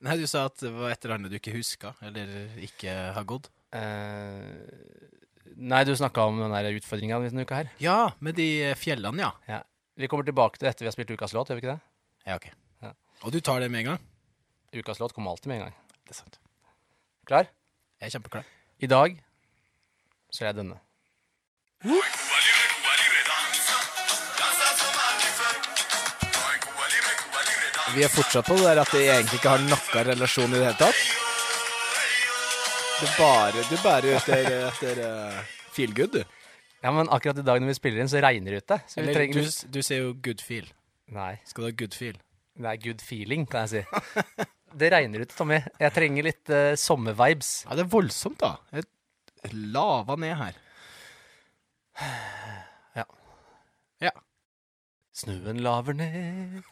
Nei, du sa at det var et eller annet du ikke huska, eller ikke har gått. Eh, nei, du snakka om den utfordringa denne uka her. Ja, med de fjellene, ja. Ja. Vi kommer tilbake til det etter vi har spilt ukas låt, gjør vi ikke det? Ja, ok. Ja. Og du tar det med en gang? Ukas låt kommer alltid med en gang. Det er sant. Klar? Jeg er kjempeklar. I dag så er jeg denne. Vi er fortsatt på det der at det egentlig ikke har noen relasjon i det hele tatt. Du bare, du bærer etter, etter uh, feel good, du. Ja, men akkurat i dag når vi spiller inn, så regner det ute. Så vi Eller, trenger du, du sier jo good feel. Nei, Skal du ha good feel? det er good feeling, kan jeg si. Det regner ute, Tommy. Jeg trenger litt uh, sommervibes. Ja, det er voldsomt, da. Jeg lava ned her. Snøen laver ned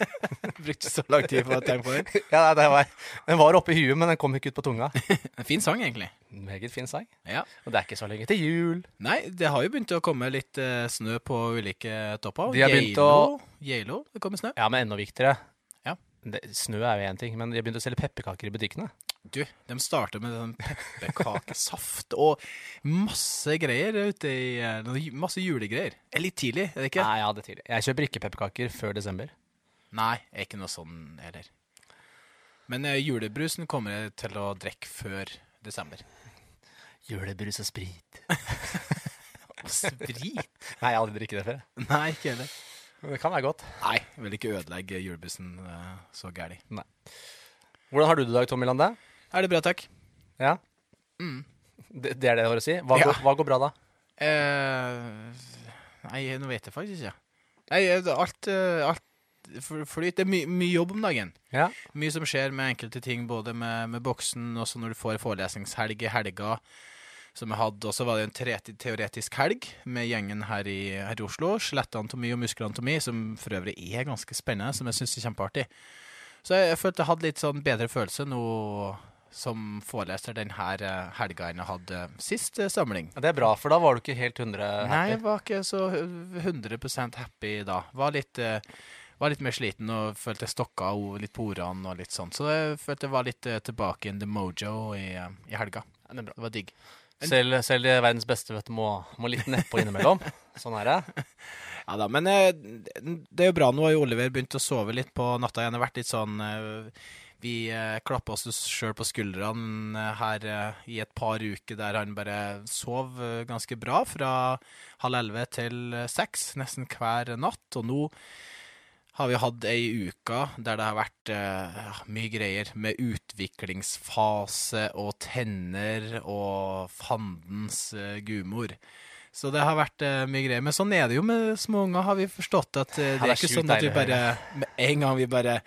Brukte så lang tid på å tenke på den. Ja, det var, Den var oppi huet, men den kom ikke ut på tunga. En fin sang, egentlig. Meget fin sang. Ja. Og det er ikke så lenge til jul. Nei, det har jo begynt å komme litt eh, snø på ulike topper. De har begynt å... Geilo, det kommer snø. Ja, men enda viktigere. Ja. Det, snø er jo én ting, men de har begynt å selge pepperkaker i butikkene. Du, de starter med sånn pepperkakesaft og masse greier ute i eh, Masse julegreier. Det er litt tidlig, er det ikke? Nei, ja, det er tidlig. Jeg kjøper ikke pepperkaker før desember. Nei, jeg er ikke noe sånn heller. Men eh, julebrusen kommer jeg til å drikke før desember. Julebrus og sprit. Og sprit? Nei, jeg har aldri drikket det før. Nei, ikke heller. Men det kan være godt. Nei, jeg vil ikke ødelegge julebrusen eh, så gærlig. Hvordan har du det i dag, Tommy Lande? Er det bra, takk? Ja? Mm. Det, det er det du har å si? Hva, Ja. går, hva går bra, da? Uh, nei, nå vet jeg faktisk ikke. Nei, er alt, eh, alt fl- flyt. Det er my, mye jobb om dagen. Ja. Mye som skjer med enkelte ting, både med, med boksen, og når du får forelesningshelg i helga, som jeg hadde. Og så var det en teoretisk helg med gjengen her i, her i Oslo. Skjelettanatomi og muskelanatomi, som for øvrig er ganske spennende, som jeg syns er kjempeartig. Så jeg, jeg følte jeg hadde litt sånn bedre følelse nå som foreleser denne helga enn jeg hadde sist eh, samling. Ja, Det er bra, for da var du ikke helt 100 happy? Nei, jeg var ikke så 100% happy da. Var litt, eh, var litt mer sliten og følte jeg stokka og litt på ordene og litt sånn. Så jeg følte jeg var litt eh, tilbake in the mojo i, eh, i helga. Ja, det er. Det var digg. Selv, selv de verdens beste vet du, må, må litt nedpå innimellom. Sånn er det. Ja da, men eh, det er jo bra. Nå har jo Oliver begynt å sove litt på natta igjen. Det har vært litt sånn eh, Vi eh, klappa oss sjøl på skuldrene eh, her eh, i et par uker der han bare sov eh, ganske bra fra halv elleve til eh, seks nesten hver natt. Og nå har vi hatt ei uke der det har vært eh, mye greier med utviklingsfase og tenner og fandens gudmor. Så det har vært eh, mye greier. Men sånn er det jo med små unger, har vi forstått. At eh, det, er ikke sånn at vi bare Med en gang vi bare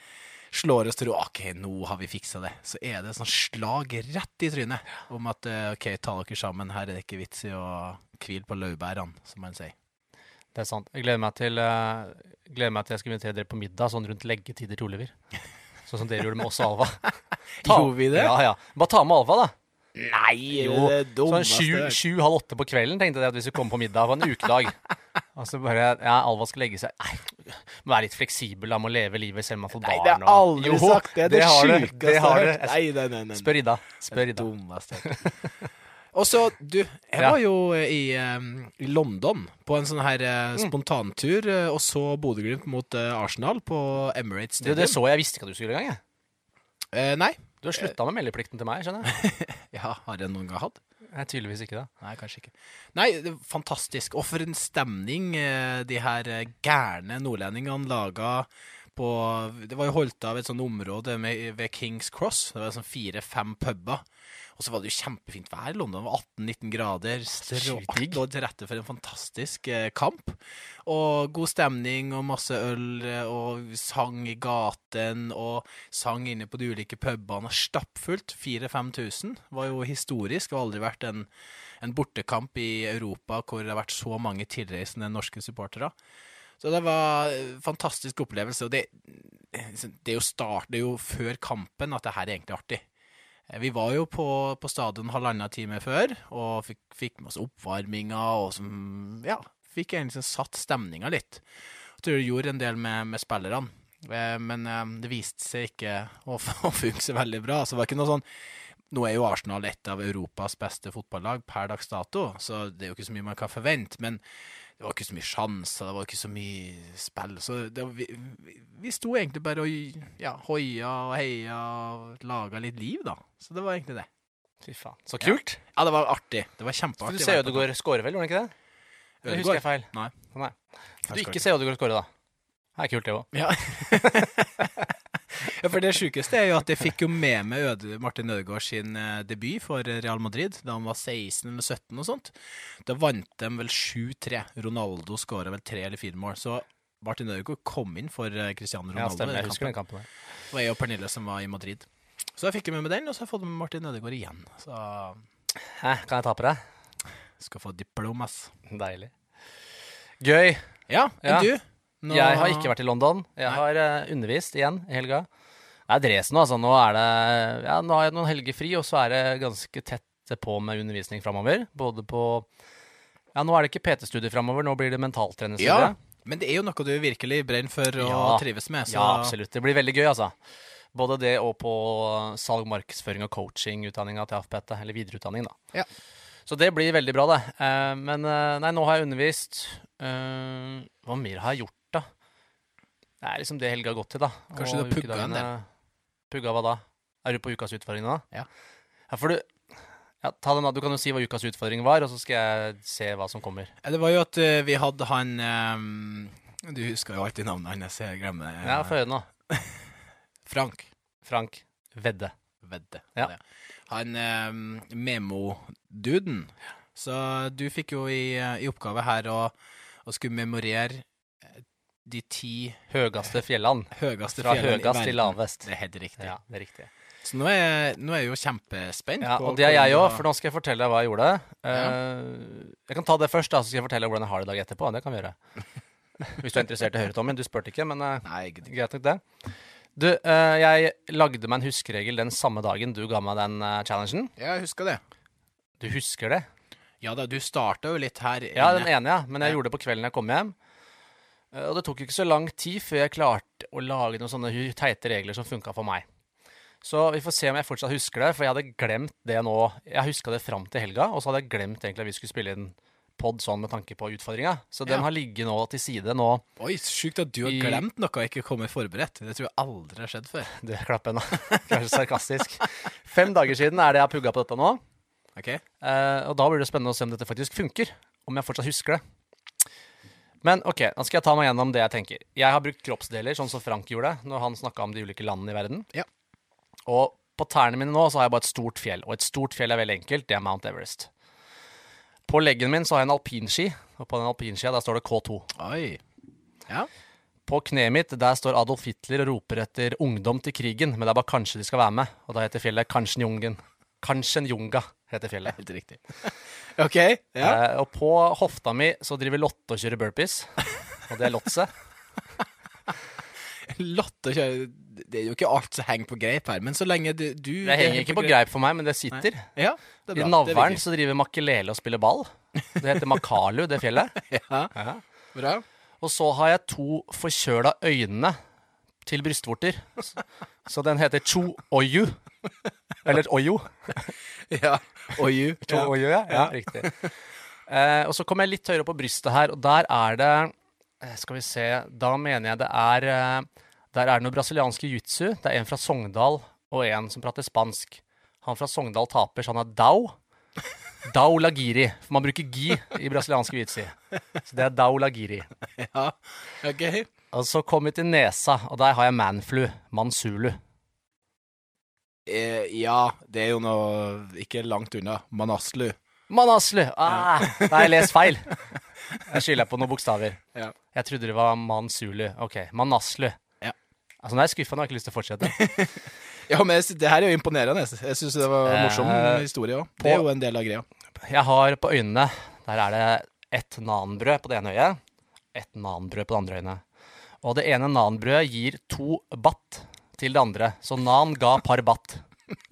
slår oss til ro OK, nå har vi fiksa det. Så er det sånn slag rett i trynet om at eh, OK, ta dere sammen, her er det ikke vits i å hvile på laurbærene, som man sier. Det er sant. Jeg gleder meg til, uh, gleder meg til jeg skal invitere dere på middag sånn rundt leggetider til Oliver. Sånn som dere gjorde med oss og Alva. Gjorde vi det? Ja, ja. Bare ta med Alva, da. Nei, Jo, det Sånn dummeste Sånn jeg sju halv åtte på kvelden tenkte jeg at hvis vi kom på middag på en ukedag. Og så bare Ja, Alva skal legge seg Nei, må være litt fleksibel, da. Må leve livet selv om man får barn. Nei, det har aldri Jo, sagt. Det er det, har du. sjukeste Det jeg har hørt. Nei, nei, nei. nei. Spør Ida. Spør Ida. dummeste. Og så, du, jeg Ja. var jo i, eh, i London på en sånn her Mm. eh, spontantur, eh, og så Bodø-Glimt mot eh, Arsenal på Emirates Stadium. det så jeg visste ikke at du skulle i gang, jeg. Eh, nei. Du har slutta med meldeplikten til meg, skjønner jeg. Ja, har jeg noen gang hatt? Jeg tydeligvis ikke det. Nei, kanskje ikke. Nei, fantastisk. Og for en stemning eh, de her eh, gærne nordlendingene laga på Det var jo holdt av et sånt område med, ved Kings Cross. Det var sånn fire-fem puber. Og så var det jo kjempefint vær. i London Det var 18-19 grader. Digg. Lå til rette for en fantastisk eh, kamp. Og god stemning og masse øl eh, og sang i gaten og sang inne på de ulike pubene. Stappfullt. 4000-5000. Var jo historisk. Det har aldri vært en, en bortekamp i Europa hvor det har vært så mange tilreisende norske supportere. Så det var en fantastisk opplevelse. Og det, det, er jo start, det er jo før kampen at det her er egentlig artig. Eh, Vi var jo på, på stadion halvannen time før, og fikk, fikk med oss oppvarminga, og som, ja, fikk egentlig sånn satt stemninga litt. Jeg tror det gjorde en del med, med spillerne. Eh, Men eh, det viste seg ikke å, å funke så veldig bra. Så det var ikke noe sånn Nå er jo Arsenal et av Europas beste fotballag per dags dato, så det er jo ikke så mye man kan forvente. Men det var ikke så mye sjanser, det var ikke så mye spill. Så det, vi, vi, sto egentlig bare og ja, hoia og heia og laga litt liv, da. Så det var egentlig det. Fy faen. Så kult. Ja, det var artig. Det var For kjempeartig. du ser Ødegaard skåre vel, gjorde han ikke det? Eller husker jeg feil? Nei. Nei. Du ikke ser Ødegaard skåre, da? Det er kult, det òg. Ja. ja, for det sjukeste er jo at jeg fikk jo med meg Øde, Martin Ødegaard sin eh, debut for Real Madrid da han var 16 eller 17 og sånt. Da vant de vel 7-3. Ronaldo skåra vel tre eller fire mål. Så Martin Ødegaard kom inn for Cristiano Cristiano Ja, Ronaldo. stemmer. i Jeg husker den kampen. Det var jeg og Pernille som var i Madrid. Så jeg fikk med meg den, og så har jeg fått med Martin Ødegaard igjen. Så Hæ, kan jeg ta på deg? skal få diplomas. Deilig. Gøy. Ja, enn Ja. du? Nå- Jeg har ikke vært i London. Jeg Nei. har eh, undervist igjen i helga. Det er Dresden nå, altså. Nå er det Ja, nå har jeg noen helger fri, og så er det ganske tett på med undervisning framover. Både på Ja, nå er det ikke PT-studier framover, nå blir det mentaltrenerstudie. Ja, men det er jo noe du virkelig brenner for og Ja. trives med. Så Ja, absolutt. Det blir veldig gøy, altså. Både det og på salg, markedsføring og coaching-utdanninga til AFPT, eller videreutdanning, da. Ja. Så det blir veldig bra, det. Eh, men eh, nei, nå har jeg undervist. Eh, hva mer har jeg gjort, da? Det er liksom det helga har gått til, da. Kanskje Og du pugga en ukedagene- Pugga hva da? Er du på ukas utfordring nå? Ja. Ja, for du ja, ta den da. Du kan jo si hva ukas utfordring var, og så skal jeg se hva som kommer. Ja, Det var jo at uh, vi hadde han um, Du husker jo alltid navnet hans, jeg glemmer det. Ja, få høre nå. Frank Frank Vedde. Vedde. Ja. ja. Han um, memo-duden. Så du fikk jo i, eh, i oppgave her å, å skulle memorere de ti høyeste fjellene. høyeste Fra fjellene i til lavest. Det er helt riktig. Ja, det er riktig. Så nå er, nå er jeg jo kjempespent. Ja, og det er jeg òg, for nå skal jeg fortelle deg hva jeg gjorde. Eh, Jeg kan ta det først, da, så skal jeg fortelle hvordan jeg har det i dag etterpå. Det kan vi gjøre. Hvis du er interessert i å høre, Tommy. Du spurte ikke, men eh, Nei, greit nok det. Du, eh, jeg lagde meg en huskeregel den samme dagen du ga meg den challengen. Ja, jeg husker det. Du husker det? Ja da, du starta jo litt her Ja, den ene, ja. Men jeg Ja. gjorde det på kvelden jeg kom hjem. Eh, Og det tok ikke så lang tid før jeg klarte å lage noen sånne teite regler som funka for meg. Så vi får se om jeg fortsatt husker det, for jeg hadde glemt det nå. Jeg huska det fram til helga, og så hadde jeg glemt egentlig at vi skulle spille inn pod sånn med tanke på utfordringa. Så den Ja. har ligget nå til side nå. Oi, sjukt at du har glemt noe og ikke kommet forberedt. Det tror jeg aldri har skjedd før. Du, klapp nå, Kanskje sarkastisk. Fem dager siden er det jeg har pugga på dette nå. Okay. Eh, og da blir det spennende å se om dette faktisk funker. Om jeg fortsatt husker det. Men ok, nå skal jeg ta meg gjennom det jeg tenker. Jeg har brukt kroppsdeler, sånn som Frank gjorde når han snakka om de ulike landene i verden. Ja. Og på tærne mine nå så har jeg bare et stort fjell, og et stort fjell er veldig enkelt. Det er Mount Everest. På leggen min så har jeg en alpinski, og på den alpinskia der står det K2. Oi. Ja. På kneet mitt der står Adolf Hitler og roper etter ungdom til krigen, men det er bare kanskje de skal være med, og da heter fjellet Kanchenjungen. Kanchenjunga heter fjellet. Helt riktig. OK. Ja. Eh, og på hofta mi så driver Lotte og kjører burpees. Og det er Lotse. Lotte kjører Det er jo ikke alt som henger på greip her, men så lenge du, du Det henger ikke på greip for meg, men det sitter. Ja, det I navlen så driver Makelele og spiller ball. Det heter Makalu, det fjellet. Ja, Ja. bra. Og så har jeg to forkjøla øyne til brystvorter. Så- Så den heter Cho Oyu. Eller Oyo. Ja. Og you. To Ja. Oyo, ja. ja riktig. Eh, og så kommer jeg litt høyere opp på brystet her, og der er det eh, Skal vi se Da mener jeg det er eh, Der er det noe brasiliansk jiu-jitsu. Det er en fra Sogndal og en som prater spansk. Han fra Sogndal taper, så han er Dao. Dao Lagiri. For man bruker gi i brasiliansk jiu-jitsu. Så det er Dao Lagiri. Ja. OK. Og så kom vi til nesa, og der har jeg manflu. Mansulu. Eh, ja, det er jo noe ikke langt unna. Manaslu. Manaslu! Ah, da har jeg lest feil. Jeg skylder på noen bokstaver. Ja. Jeg trodde det var Mansulu. Ok, Manaslu. Ja. Altså, nå er jeg skuffa, nå har jeg ikke lyst til å fortsette. Ja, men jeg det her er jo imponerende. Jeg syns det var en morsom Eh, historie òg. på- Det er jo en del av greia. Jeg har på øynene Der er det ett nanbrød på det ene øyet, ett nanbrød på det andre øyet. Og det ene nanbrødet gir to batt til det andre. Så nan ga par batt.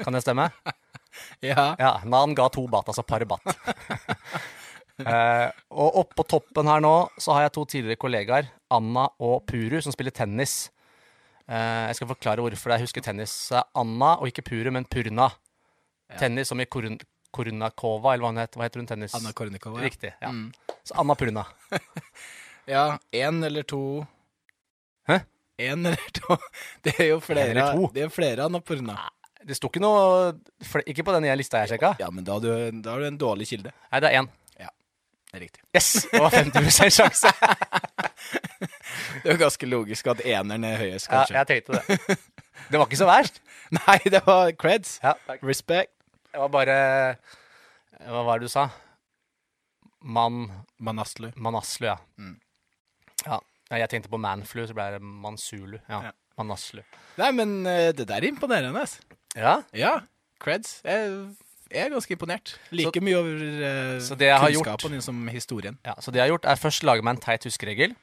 Kan det stemme? Ja. Ja, Nan ga to batt, altså par batt. uh, og oppå toppen her nå så har jeg to tidligere kollegaer, Anna og Puru, som spiller tennis. Uh, jeg skal forklare hvorfor jeg husker tennis Anna, og ikke Puru, men Purna. Tennis som i Korun Korunakova, eller hva, heter, hva heter hun tennis? Anna Kornikova. Riktig. ja. Mm. Så Anna Purna. ja, én eller to Hæ? Én eller to Det er jo flere? Det er flere Anna Purna. Det sto ikke noe Ikke på den lista jeg sjekka. Ja, men da har du, da har du en dårlig kilde. Nei, det er én. Det er riktig. Yes! Det var 50 sjanse. Det er jo ganske logisk at eneren er høyest, kanskje. Ja, jeg tenkte det. Det var ikke så verst. Nei, det var creds. Ja, takk. Respect. Det var bare Hva var det du sa? Man... Manaslu. Manaslu, ja. Mm. Nei, Jeg tenkte på Manflu, så ble det Mansulu. Ja. Ja. Manaslu. Nei, men uh, det der er imponerende. ass. Ja, Ja, creds. Jeg, jeg er ganske imponert. Like mye over eh, så det jeg har gjort- kunnskapen din som historien. ja. Så det jeg har gjort, er først lage meg en teit huskeregel.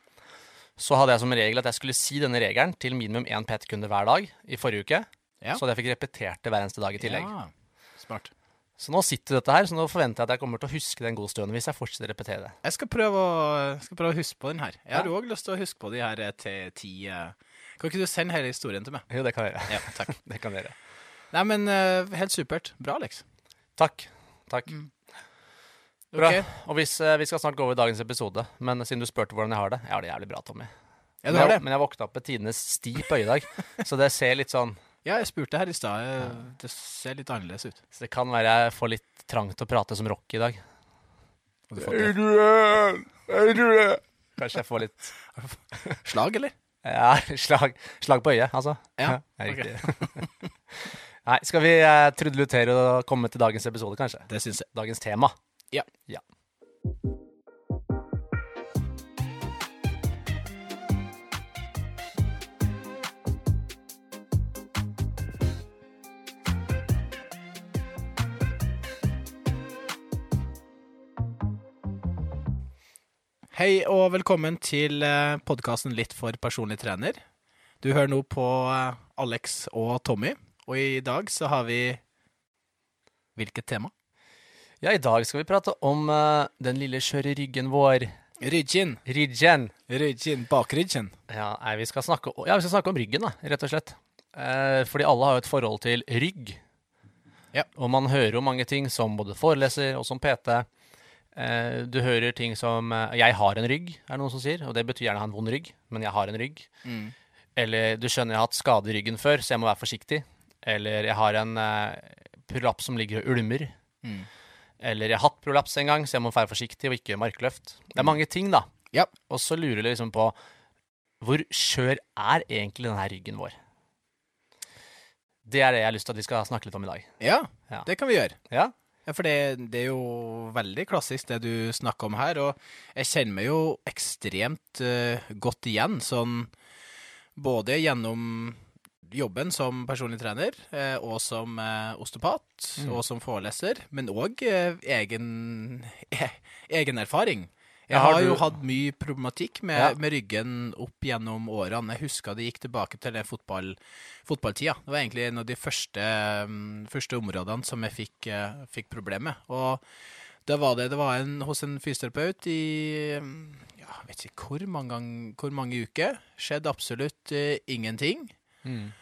Så hadde jeg som regel at jeg skulle si denne regelen til minimum én PT-kunde hver dag i forrige uke. Ja. Så jeg fikk repetert det hver eneste dag i tillegg. Ja, smart. Så nå sitter dette her, så nå forventer jeg at jeg kommer til å huske det en god stund hvis jeg fortsetter å repetere det. Jeg skal prøve å, skal prøve å huske på den her. Jeg har Ja. òg lyst til å huske på de her eh, til ti eh, Kan ikke du sende hele historien til meg? Jo, det kan jeg gjøre. Ja, takk. Det kan dere. Nei, men eh, helt supert. Bra, Alex. Takk. Takk. Bra. Okay. Og hvis, vi skal snart gå over dagens episode, men siden du spurte hvordan jeg har det Jeg har det jævlig bra, Tommy. Ja, du men, har jeg, det? men jeg våkna opp med tidenes sti på øyet i dag, så det ser litt sånn Ja, jeg spurte her i stad. Det ser litt annerledes ut. Så det kan være jeg får litt trang til å prate som rock i dag. Adrian! du det? Kanskje jeg får litt Slag, eller? ja, slag, slag på øyet, altså. Ja, ja riktig. Nei, skal vi eh, trudelutere og komme til dagens episode, kanskje? Det syns jeg. Dagens tema. Ja. ja. Hei og velkommen til podkasten Litt for personlig trener. Du hører nå på eh, Alex og Tommy, og i dag så har vi Hvilket tema? Ja, i dag skal vi prate om eh, den lille skjøre ryggen vår. Ryggen. Ryggen. Ryggen. Bakryggen. Ja, nei, vi skal snakke, o- ja, vi skal snakke om ryggen, da, rett og slett. Eh, fordi alle har jo et forhold til rygg. Ja. Og man hører jo mange ting som både foreleser og som PT. Eh, du hører ting som eh, 'jeg har en rygg', er det noen som sier. Og det betyr gjerne å ha en vond rygg, men jeg har en rygg. Mm. Eller 'du skjønner jeg har hatt skade i ryggen før, så jeg må være forsiktig'. Eller 'jeg har en eh, prolaps som ligger og ulmer'. Mm. Eller 'jeg har hatt prolaps en gang, så jeg må være forsiktig og ikke markløft'. Det er mange ting, da. Ja. Og så lurer du liksom på hvor skjør er egentlig denne ryggen vår? Det er det jeg har lyst til at vi skal snakke litt om i dag. Ja, Ja. det kan vi gjøre. Ja? Ja, for det, det er jo veldig klassisk det du snakker om her, og jeg kjenner meg jo ekstremt uh, godt igjen, sånn både gjennom jobben som personlig trener, uh, og som uh, osteopat, Mm. og som foreleser, men òg egen, e, egen erfaring. Jeg har jo hatt mye problematikk med, Ja. med ryggen opp gjennom årene. Jeg husker det gikk tilbake til den fotball, fotballtida. Det var egentlig en av de første, mm, første områdene som jeg fikk, eh, fikk problem med. Og da var det, det var en, hos en fysioterapeut i mm, ja, jeg vet ikke hvor mange, gang, hvor mange uker. Skjedde absolutt uh, ingenting. Mm.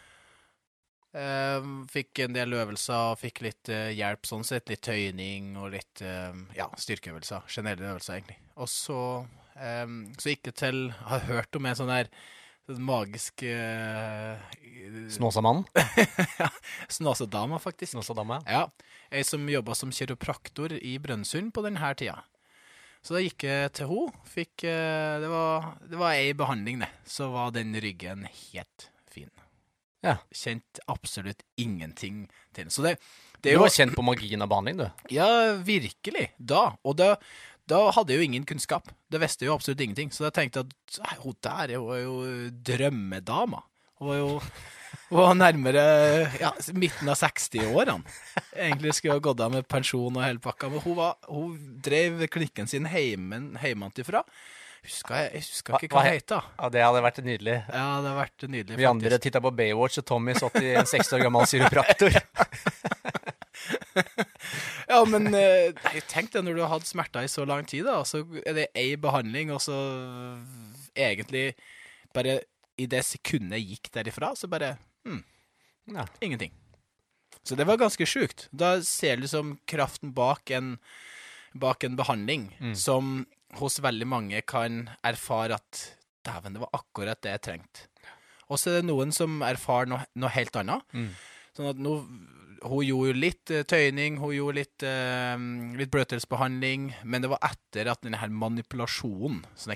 Eh, fikk en del øvelser, fikk litt eh, hjelp sånn sett. Litt tøyning og litt eh, ja, styrkeøvelser. Generelle øvelser, egentlig. Og så, eh, så gikk det til har hørt om en sånn der sånn magisk uh, Snåsamannen? Snåsadama, faktisk. Snåsadama? Ja. Ei som jobba som kiropraktor i Brønnøysund på denne tida. Så da gikk jeg til henne. Fikk eh, Det var, det var ei behandling, det. Så var den ryggen helt. Ja. Kjent absolutt ingenting til. Så det, det Du er jo var kjent på magien av behandling, du. Ja, virkelig. Da. Og da, da hadde jeg jo ingen kunnskap. Det visste jo absolutt ingenting. Så da tenkte jeg at «Nei, hun der var jo, er jo drømmedama. Hun var jo hun var nærmere ja, midten av 60-årene. Egentlig skulle ha gått av med pensjon og hele pakka. Men hun, var, hun drev klinikken sin heimen, heimantifra. Husker jeg, husker ikke Hva- det het. Ja, Det hadde vært nydelig. Ja, det hadde vært nydelig, Vi andre titta på Baywatch, og Tommy satt i en 60 år gammel kiropraktor. Ja, men eh, nei, tenk deg når du har hatt smerter i så lang tid, da, så er det ei behandling, og så egentlig bare i det sekundet jeg gikk derifra, så bare hm, Ja. ingenting. Så det var ganske sjukt. Da ser du liksom kraften bak en, bak en behandling Mm. som hos veldig mange kan erfare at dæven, det var akkurat det jeg trengte. Og så er det noen som erfarer noe, noe helt annet. Mm. Sånn at nå Hun gjorde litt eh, tøyning, hun gjorde litt, uh, litt bløtdelsbehandling, men det var etter at denne her manipulasjonen, sånne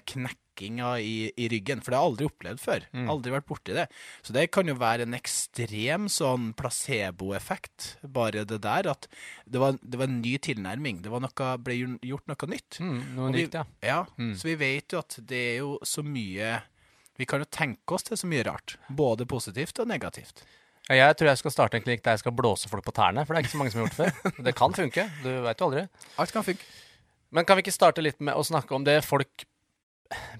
knekkinga i, i ryggen, for det har jeg aldri opplevd før. Mm. Aldri vært borti det. Så det kan jo være en ekstrem sånn placeboeffekt, bare det der, at det var, det var en ny tilnærming. Det var noe, ble gjort noe nytt. Mm, noe vi- nytt, ja. Ja, Mm. så vi vet jo at det er jo så mye Vi kan jo tenke oss til så mye rart. Både positivt og negativt. Ja, Jeg tror jeg skal starte en klinikk der jeg skal blåse folk på tærne, for det er ikke så mange som har gjort det før. Det kan funke, du veit jo aldri. Alt kan funke. Men kan vi ikke starte litt med å snakke om det folk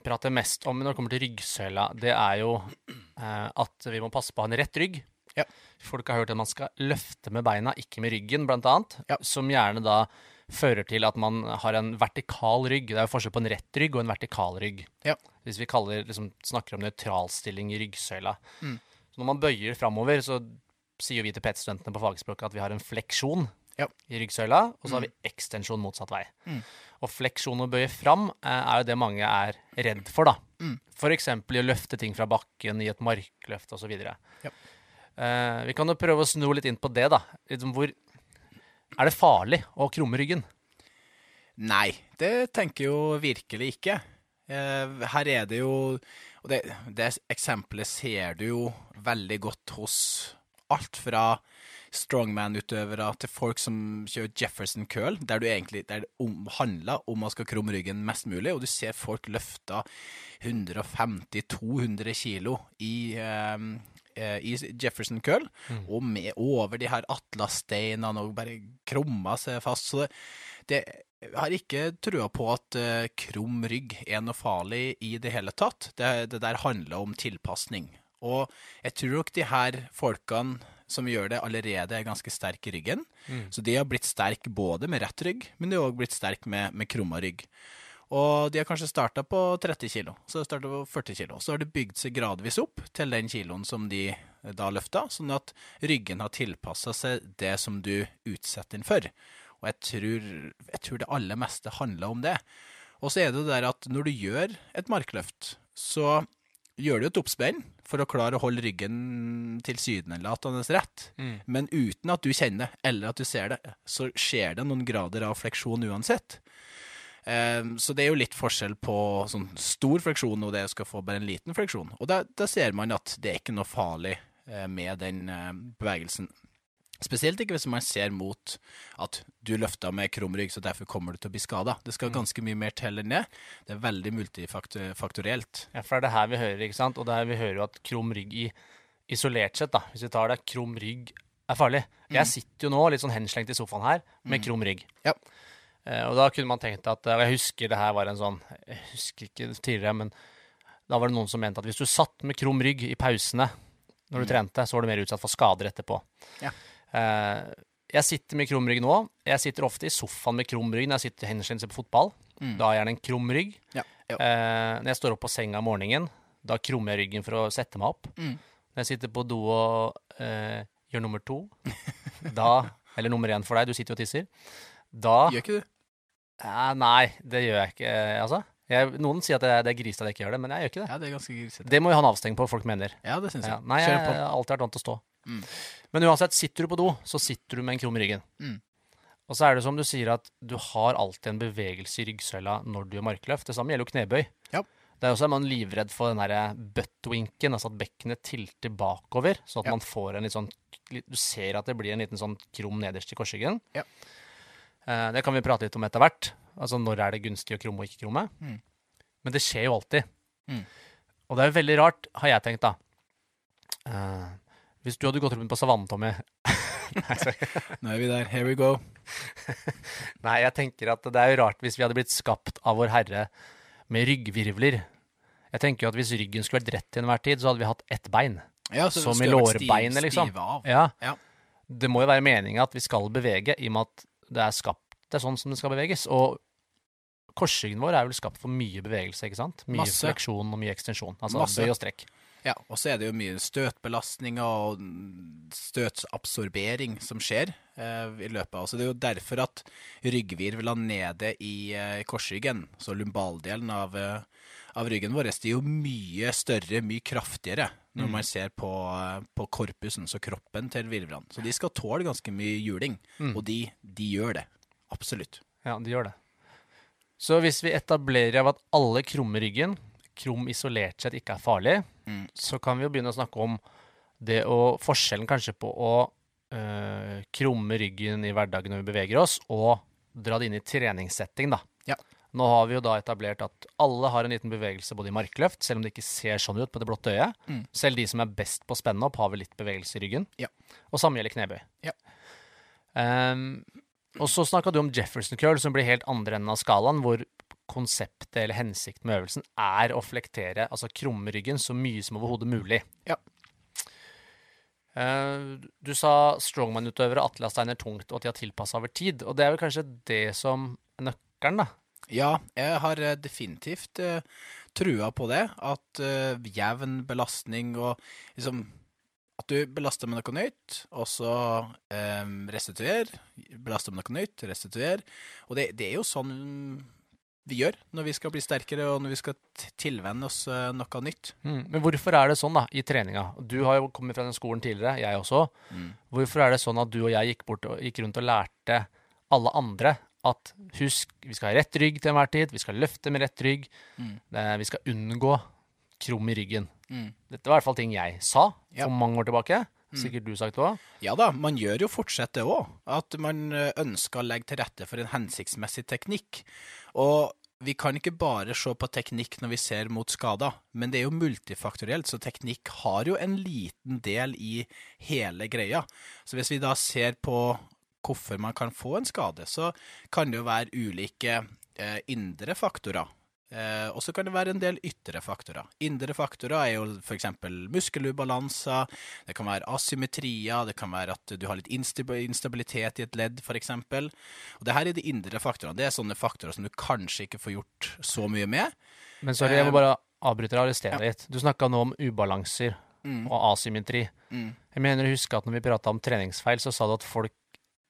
prater mest om når det kommer til ryggsøyla? Det er jo eh, at vi må passe på å ha en rett rygg. Ja. Folk har hørt at man skal løfte med beina, ikke med ryggen, blant annet. Ja. Som gjerne da fører til at man har en vertikal rygg. Det er jo forskjell på en rett rygg og en vertikal rygg. Ja. Hvis vi kaller, liksom, snakker om nøytralstilling i ryggsøyla. Mm. Når man bøyer framover, så sier vi til PET-studentene på fagspråket at vi har en fleksjon i ryggsøyla, og så har vi ekstensjon motsatt vei. Mm. Og fleksjon og bøye fram eh, er jo det mange er redd for, da. Mm. F.eks. i å løfte ting fra bakken i et markløft osv. Ja. Eh, vi kan jo prøve å sno litt inn på det, da. Liksom hvor Er det farlig å krumme ryggen? Nei, det tenker jeg jo virkelig ikke. Eh, her er det jo Og det, det eksempelet ser du jo veldig godt hos alt fra strongman-utøvere til folk som kjører Jefferson curl, der, du egentlig, der det om, handler om å skal krumme ryggen mest mulig, og du ser folk løfte 150-200 kilo i, eh, eh, i Jefferson curl, og med over de her atlassteinene og bare krumma seg fast. Så det, det jeg har ikke trua på at uh, krum rygg er noe farlig i det hele tatt. Det, det der handler om tilpasning. Og jeg tror nok de her folkene som gjør det, allerede er ganske sterk i ryggen. Så de har blitt sterk både med rett rygg, men de har òg blitt sterk med, med krumma rygg. Og de har kanskje starta på 30 kilo, så starta på 40 kilo. Så har det bygd seg gradvis opp til den kiloen som de eh, da løfta, sånn at ryggen har tilpassa seg det som du utsetter den for. Og jeg tror, jeg tror det aller meste handler om det. Og så er det det der at når du gjør et markløft, så gjør du et oppspenn for å klare å holde ryggen tilsynelatende rett. Mm. Men uten at du kjenner det, eller at du ser det, så skjer det noen grader av fleksjon uansett. Um, Så det er jo litt forskjell på sånn stor fleksjon og det å skal få bare en liten fleksjon. Og da, da ser man at det er ikke noe farlig eh, med den eh, bevegelsen. Spesielt ikke hvis man ser mot at du løfta med krum rygg, så derfor kommer du til å bli skada. Det skal ganske mye mer til enn det. Det er veldig multifaktorielt. Ja, for det er det her vi hører, ikke sant? Og det er vi hører jo at krum rygg i isolert sett, da, hvis vi tar det, krum rygg er farlig. Jeg sitter jo nå litt sånn henslengt i sofaen her med krum rygg. Ja. Eh, og da kunne man tenkt at Og jeg husker det her var en sånn Jeg husker ikke tidligere, men da var det noen som mente at hvis du satt med krum rygg i pausene når du trente, så var du mer utsatt for skader etterpå. Ja. Eh, jeg sitter med krum rygg nå. Jeg sitter ofte i sofaen med krum rygg når jeg sitter henslengt på fotball. Da har jeg gjerne en krum rygg. Ja. Eh, når jeg står opp på senga om morgenen, da krummer jeg ryggen for å sette meg opp. Mm. Når jeg sitter på do og eh, gjør nummer to, da Eller nummer én for deg, du sitter jo og tisser. Da Gjør ikke du? eh, Nei, det gjør jeg ikke, eh, altså. Jeg, noen sier at det, er- det er grisete at jeg ikke gjør det, men jeg gjør ikke det. Ja, det er ganske grisete. Det må jo ha en avstenging på, folk mener. Ja, det syns Ja. Nei, jeg Kjør har alltid vært vant til å stå. Mm. Men uansett, sitter du på do, så sitter du med en krum i ryggen. Mm. Og så er det som du sier, at du har alltid en bevegelse i ryggsøyla når du gjør markløft. Det samme gjelder jo knebøy. Ja. Det er også man livredd for den derre buttwinken, altså at bekkenet tilter bakover, sånn at Ja. man får en litt sånn Du ser at det blir en liten sånn krum nederst i korsryggen. Ja. Eh, det kan vi prate litt om etter hvert. Altså når er det gunstig å krumme og ikke krumme. Mm. Men det skjer jo alltid. Mm. Og det er jo veldig rart, har jeg tenkt, da. Eh, hvis du hadde gått rundt på savannen, Tommy Nei. Nå er vi der. Here we go. Nei, jeg tenker at det er jo rart hvis vi hadde blitt skapt av Vår Herre med ryggvirvler. Jeg tenker jo at hvis ryggen skulle vært rett til enhver tid, så hadde vi hatt ett bein. Ja, så Som i lårbeinet, liksom. Ja. Ja. Det må jo være meninga at vi skal bevege, i og med at det er skapt det er sånn som det skal beveges. Og korsryggen vår er vel skapt for mye bevegelse, ikke sant? Mye Masse. fleksjon og mye ekstensjon. Altså Masse. bøy og strekk. Ja, og så er det jo mye støtbelastninger og støtsabsorbering som skjer eh, i løpet av Så det er jo derfor at ryggvirvlene nede i eh, korsryggen, så lumbaldelen av, eh, av ryggen vår, det er jo mye større, mye kraftigere når man ser på, eh, på korpusen, så kroppen til virvlene. Så de skal tåle ganske mye juling, og de, de gjør det. Absolutt. Ja, de gjør det. Så hvis vi etablerer av at alle krummer ryggen, krum isolert sett ikke er farlig, så kan vi jo begynne å snakke om det å Forskjellen kanskje på å øh, krumme ryggen i hverdagen når vi beveger oss, og dra det inn i treningssetting, da. Ja. Nå har vi jo da etablert at alle har en liten bevegelse både i markløft, selv om det ikke ser sånn ut på det blotte øyet. Selv de som er best på spenn-opp, har vel litt bevegelse i ryggen. Ja. Og samme gjelder knebøy. Ja. Um, og så snakka du om Jefferson curl, som blir helt andre enden av skalaen, hvor konseptet eller hensikten med øvelsen er å flektere, altså krumme ryggen, så mye som overhodet mulig. Ja. Eh, du sa strongman-utøvere atlastegner tungt, og at de har tilpassa over tid. Og det er vel kanskje det som er nøkkelen, da? Ja, jeg har eh, definitivt uh, trua på det. At eh, jevn belastning og liksom At du belaster med noe nytt, og så uh, restituer. Belaster med noe nytt, restituer. Og det, det er jo sånn vi gjør når vi skal bli sterkere, og når vi skal tilvenne oss eh, noe nytt. Mm. Men hvorfor er det sånn da, i treninga? Du har jo kommet fra den skolen tidligere, jeg også. Hvorfor er det sånn at du og jeg gikk, bort gikk rundt og lærte alle andre at husk, vi skal ha rett rygg til enhver tid, vi skal løfte med rett rygg, mm. vi skal unngå krum i ryggen. Mm. Dette var i hvert fall ting jeg sa Ja. for mange år tilbake. Sikkert du sagt òg. Ja da, man gjør jo fortsatt det òg. At man eh, ønsker å legge til rette for en hensiktsmessig teknikk. Og vi kan ikke bare se på teknikk når vi ser mot skader, men det er jo multifaktorielt, så teknikk har jo en liten del i hele greia. Så hvis vi da ser på hvorfor man kan få en skade, så kan det jo være ulike eh, indre faktorer. Eh, og så kan det være en del ytre faktorer. Indre faktorer er jo f.eks. muskelubalanser, det kan være asymmetrier, det kan være at du har litt instabilitet i et ledd, f.eks. Og det her er de indre faktorene. Det er sånne faktorer som du kanskje ikke får gjort så mye med. Men sorry, jeg må Eh, bare avbryte deg og arrestere deg litt. Du snakka nå om ubalanser Mm. og asymmetri. Jeg mener å huske at når vi prata om treningsfeil, så sa du at folk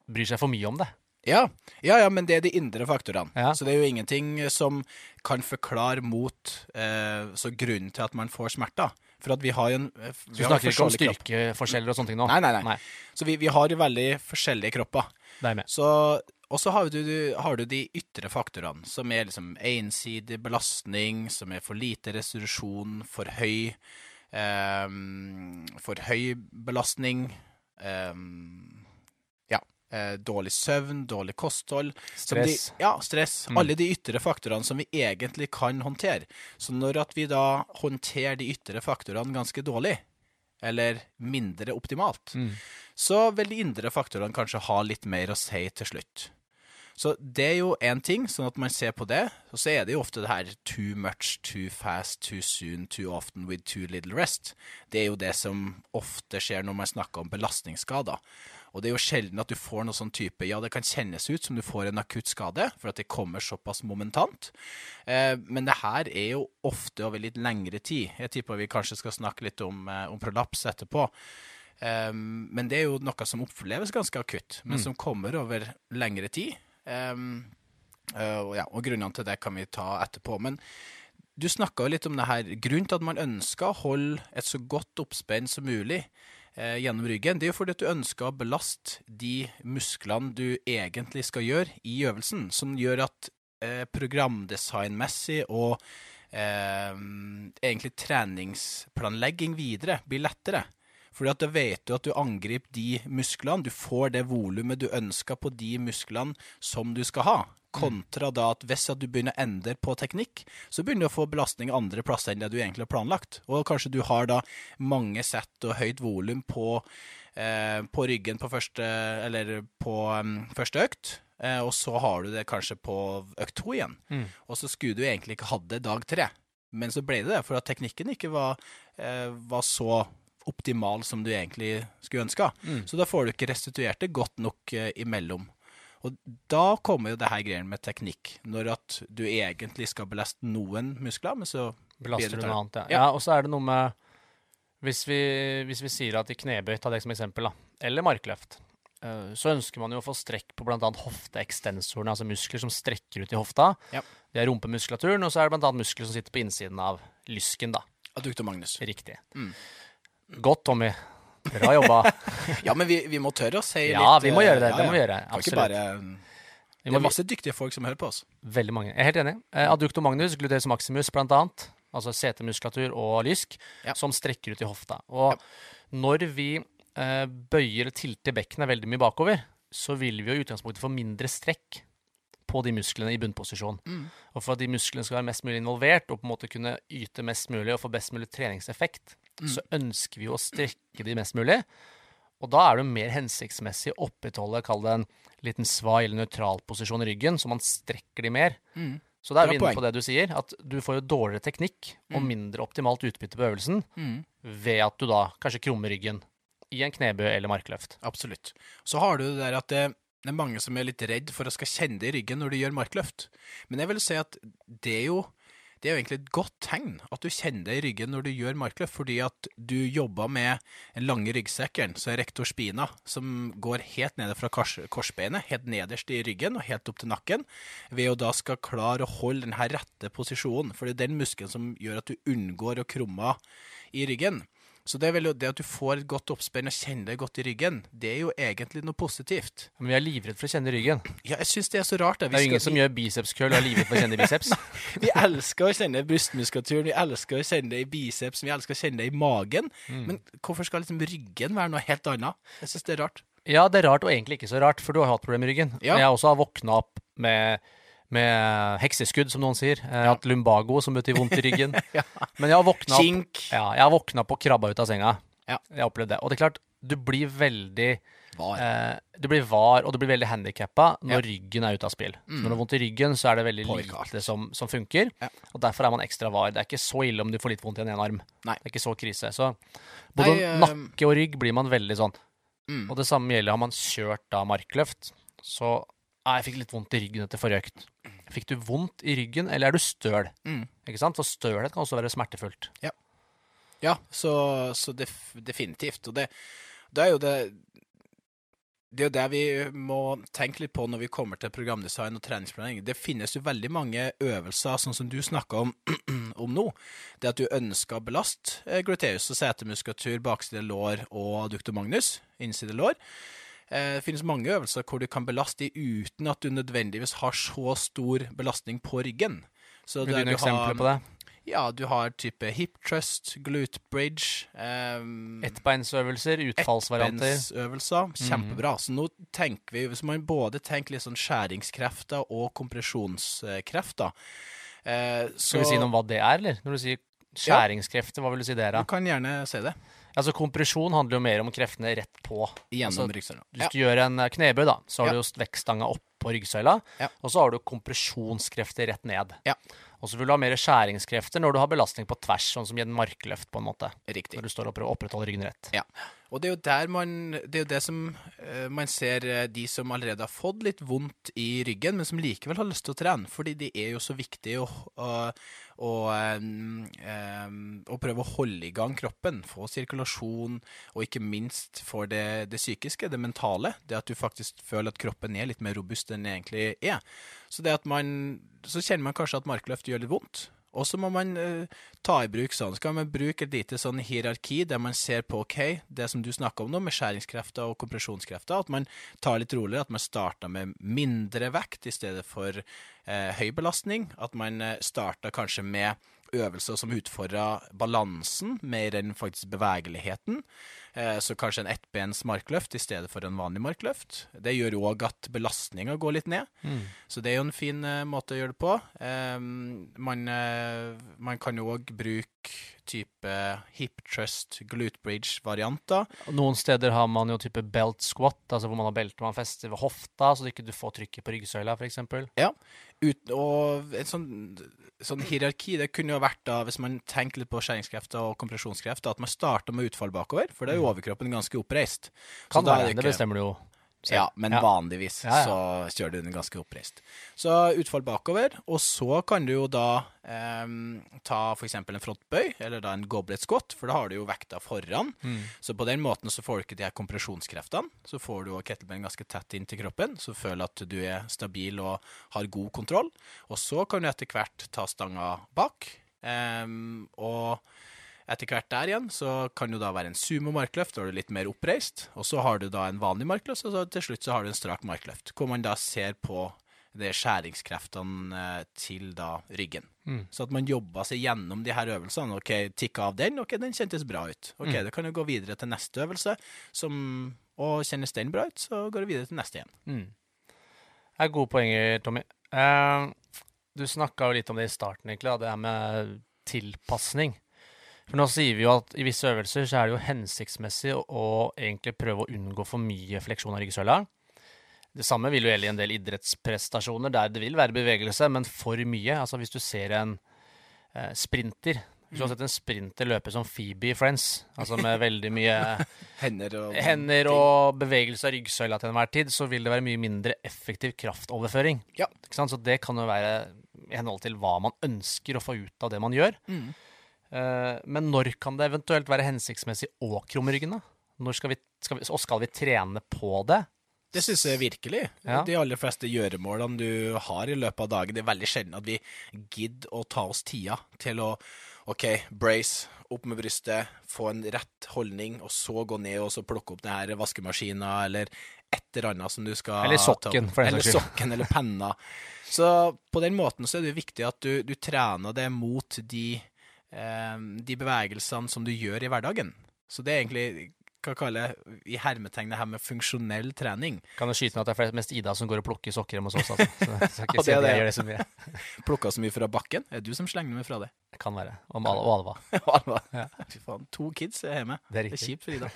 bryr seg for mye om det. Ja, ja, ja, men det er de indre faktorene. Ja. Så det er jo ingenting som kan forklare mot eh, så grunnen til at man får smerter. For at vi har jo en eh, Du vi snakker ikke om styrkeforskjeller og sånne ting nå? Nei, nei, nei. nei. Så vi, vi har jo veldig forskjellige kropper. Er. Så, og så har har du de ytre faktorene, som er liksom ensidig belastning, som er for lite restitusjon, for høy eh, For høy belastning. ja. Eh, dårlig søvn, dårlig kosthold. som Stress. De, ja, stress. Mm. Alle de ytre faktorene som vi egentlig kan håndtere. Så når at vi da håndterer de ytre faktorene ganske dårlig, eller mindre optimalt, Mm. så vil de indre faktorene kanskje ha litt mer å si til slutt. Så det er jo én ting, sånn at man ser på det. Og så er det jo ofte det her too much, too fast, too soon, too often with too little rest. Det er jo det som ofte skjer når man snakker om belastningsskader. Og det er jo sjelden at du får noe sånn type Ja, det kan kjennes ut som du får en akutt skade, for at det kommer såpass momentant. Eh, men det her er jo ofte over litt lengre tid. Jeg tipper vi kanskje skal snakke litt om, eh, om prolaps etterpå. Eh, men det er jo noe som oppleves ganske akutt, men som kommer over lengre tid. Um, uh, ja, og grunnene til det kan vi ta etterpå. Men du snakka jo litt om det her. Grunnen til at man ønsker å holde et så godt oppspenn som mulig eh, gjennom ryggen, det er jo fordi at du ønsker å belaste de musklene du egentlig skal gjøre i øvelsen, som gjør at eh, programdesignmessig og eh, egentlig treningsplanlegging videre blir lettere. Fordi at da vet du at du angriper de musklene, du får det volumet du ønsker på de musklene som du skal ha. Kontra da at hvis at du begynner å endre på teknikk, så begynner du å få belastning andre plasser enn det du egentlig har planlagt. Og kanskje du har da mange sett og høyt volum på, eh, på ryggen på første, eller på um, første økt, eh, og så har du det kanskje på økt to igjen. Og så skulle du egentlig ikke hatt det dag tre. Men så ble det det, for at teknikken ikke var, eh, var så optimal som du egentlig skulle ønska. Så da får du ikke restituert det godt nok eh, imellom. Og da kommer jo det her greiene med teknikk. Når at du egentlig skal belaste noen muskler, men så Belaster du noe annet, ja. Ja. ja. Og så er det noe med Hvis vi, hvis vi sier at i knebøy, ta det som eksempel, da, eller markløft, eh, så ønsker man jo å få strekk på bl.a. hofteekstensorene, altså muskler som strekker ut i hofta. Ja. Det er rumpemuskulaturen, og så er det bl.a. muskler som sitter på innsiden av lysken, da. Adductor Magnus. Riktig. Mm. Godt, Tommy. Bra jobba. Ja, men vi, vi må tørre å si litt Ja, vi må gjøre det. Det må vi gjøre. Absolutt. bare Det er masse dyktige folk som hører på oss. Veldig mange. Jeg er helt enig. Eh, adductor magnus, gluteus maximus blant annet, altså setemuskulatur og lysk, Ja. som strekker ut i hofta. Og når vi eh, bøyer tilter bekkenet veldig mye bakover, så vil vi jo i utgangspunktet få mindre strekk på de musklene i bunnposisjon. Mm. Og for at de musklene skal være mest mulig involvert og på en måte kunne yte mest mulig og få best mulig treningseffekt, Mm. så ønsker vi å strekke de mest mulig. Og da er det mer hensiktsmessig å opprettholde, kall det en liten svai eller nøytral posisjon i ryggen, så man strekker de mer. Mm. Så da er vi inne på det du sier, at du får jo dårligere teknikk og mindre optimalt utbytte på øvelsen Mm. ved at du da kanskje krummer ryggen i en knebø eller markløft. Absolutt. Så har du det der at det, det er mange som er litt redd for å skal kjenne det i ryggen når du gjør markløft. Men jeg vil si at det er jo det er jo egentlig et godt tegn at du kjenner det i ryggen når du gjør markløft, fordi at du jobber med den lange ryggsekken, så er rektor spina, som går helt nede fra kors, korsbeinet, helt nederst i ryggen og helt opp til nakken, ved å da skal klare å holde den her rette posisjonen. For det er den muskelen som gjør at du unngår å krumme i ryggen. Så det, er vel jo det at du får et godt oppspenn og kjenner deg godt i ryggen, det er jo egentlig noe positivt. Men vi er livredd for å kjenne ryggen. Ja, jeg syns det er så rart. Det er jo ingen som gjør bicepskøll og er livredd for å kjenne biceps. Vi elsker å kjenne brystmuskulaturen, vi elsker å kjenne det i biceps, vi elsker å kjenne det i magen. Mm. Men hvorfor skal liksom ryggen være noe helt annet? Jeg syns det er rart. Ja, det er rart og egentlig ikke så rart, for du har hatt problemer med ryggen. Ja. Jeg også har våkna opp med, med hekseskudd, som noen sier. Jeg har hatt lumbago, som betyr vondt i ryggen. Men jeg har våkna opp Ja, jeg har våkna på krabba ut av senga. Ja. Jeg har opplevd det. Og det er klart, du blir veldig Var. eh, Du blir var, og du blir veldig handikappa når Ja. Mm. ryggen er ute av spill. Mm. når du har vondt i ryggen, så er det veldig Påvirker lite som, som funker. Ja. Og derfor er man ekstra var. Det er ikke så ille om du får litt vondt i en ene arm. Nei. Det er ikke så krise. Så både Nei, øh... nakke og rygg blir man veldig sånn. Mm. Og det samme gjelder har man kjørt da markløft. Så ah, jeg fikk litt vondt i ryggen etter forrige økt. Fikk du vondt i ryggen, eller er du støl? Mm. Ikke sant? For stølhet kan også være smertefullt. Ja, så, så def, definitivt. Og det, det er jo det det er jo det vi må tenke litt på når vi kommer til programdesign og treningsplanlegging. Det finnes jo veldig mange øvelser, sånn som du snakka om, om nå. Det at du ønsker å belaste eh, gluteus og setemuskulatur, bakside lår og adductor magnus, innside lår. Eh, Det finnes mange øvelser hvor du kan belaste de uten at du nødvendigvis har så stor belastning på ryggen. Så Vil du gi noen eksempler på det? Ja, du har type hip trust, glute bridge um, Ettbeinsøvelser, utfallsvarianter. Ettbeinsøvelser. Kjempebra. Så nå tenker vi, hvis man både tenker litt sånn skjæringskrefter og kompresjonskrefter uh, så Skal vi si noe om hva det er, eller? Når du sier skjæringskrefter, hva vil du si det er? Du kan gjerne si det. Altså Kompresjon handler jo mer om kreftene rett på. Gjennom Altså. Hvis du gjør en eh, knebøy, da, så har Ja. du jo vektstanga opp på ryggsøyla, Ja. og så har du kompresjonskrefter rett ned. Ja. Og så vil du ha mer skjæringskrefter når du har belastning på tvers, sånn som i en markløft, på en måte. Riktig. Når du står og prøver å opprettholde ryggen rett. Ja. Og det er jo der man Det er jo det som uh, man ser eh, de som allerede har fått litt vondt i ryggen, men som likevel har lyst til å trene. Fordi det er jo så viktig å, å, å, em, em, å prøve å holde i gang kroppen. Få sirkulasjon, og ikke minst for det, det psykiske, det mentale. Det at du faktisk føler at kroppen er litt mer robust enn den egentlig er. Så man Så kjenner man kanskje at markløft gjør litt vondt. Og så må man uh, ta i bruk sånn. Skal man bruke et lite sånn hierarki der man ser på OK, det som du snakker om nå, med skjæringskrefter og kompresjonskrefter, at man tar litt roligere, at man starter med mindre vekt i stedet for uh, høy belastning. At man uh, starter kanskje med øvelser som utfordrer balansen mer enn faktisk bevegeligheten. Eh, så kanskje en ettbens markløft i stedet for en vanlig markløft. Det gjør òg at belastninga går litt ned. Så det er jo en fin eh, måte å gjøre det på. Eh, man, man kan jo òg bruke type hip trust, glute bridge-varianter. Noen steder har man jo type belt squat, altså hvor man har belte man fester ved hofta, så du ikke får trykket på ryggsøyla, f.eks. Ja. Ut, og en sånn, sånn hierarki, det kunne jo vært da, hvis man tenker litt på skjæringskrefter og kompresjonskrefter, at man starter med utfall bakover, for da er jo overkroppen ganske oppreist. Så Kan være, det ikke- bestemmer du jo selv. Ja, men Ja. vanligvis Ja, så kjører du den ganske oppreist. Så utfall bakover, og så kan du jo da eh, ta f.eks. en frontbøy, eller da en goblet squat, for da har du jo vekta foran. Mm. Så på den måten så får du ikke de her kompresjonskreftene. Så får du kettlebellen ganske tett inn til kroppen, så føler at du er stabil og har god kontroll. Og så kan du etter hvert ta stanga bak, eh, og etter hvert der igjen så kan det da være en sumo-markløft, da er du litt mer oppreist. Og så har du da en vanlig markløft, og så til slutt så har du en strak markløft. Hvor man da ser på de skjæringskreftene eh, til da ryggen. Mm. Så at man jobber seg gjennom de her øvelsene. OK, tikka av den. OK, den kjentes bra ut. OK, Mm. da kan du gå videre til neste øvelse. Som, og kjennes den bra ut, så går du videre til neste igjen. Mm. Det er gode poenger, Tommy. Uh, du snakka jo litt om det i starten, egentlig, da, det her med tilpasning. For nå sier vi jo at i visse øvelser så er det jo hensiktsmessig å, å egentlig prøve å unngå for mye fleksjon av ryggsøyla. Det samme vil jo gjelde i en del idrettsprestasjoner der det vil være bevegelse, men for mye. Altså hvis du ser en eh, sprinter Hvis du har sett en sprinter løpe som Phoebe i Friends, altså med veldig mye Hender og hender og bevegelse av ryggsøyla til enhver tid, så vil det være mye mindre effektiv kraftoverføring. Ja. Så det kan jo være i henhold til hva man ønsker å få ut av det man gjør. Mm. Eh, men når kan det eventuelt være hensiktsmessig å krumme ryggen? skal vi, skal vi, og skal vi trene på det? Det syns jeg virkelig. Ja. De aller fleste gjøremålene du har i løpet av dagen, det er veldig sjelden at vi gidder å ta oss tida til å OK, brace, opp med brystet, få en rett holdning, og så gå ned og så plukke opp denne her vaskemaskina eller et eller annet som du skal Eller sokken, for den Eller saks skyld. sokken, eller penna. Så på den måten så er det viktig at du, du trener det mot de, de bevegelsene som du gjør i hverdagen. Så det er egentlig hva jeg kaller i hermetegn det her med funksjonell trening. Kan jo skyte meg at det er mest Ida som går og plukker sokker hjemme hos oss. Altså. Så jeg skal Ja, ikke si at jeg gjør det så mye. Plukka så mye fra bakken. Er det du som slenger meg fra det? Det kan være. Og Alva. Alva. Alva. Ja. Fy faen, to kids er hjemme. Det er Det er kjipt for Ida.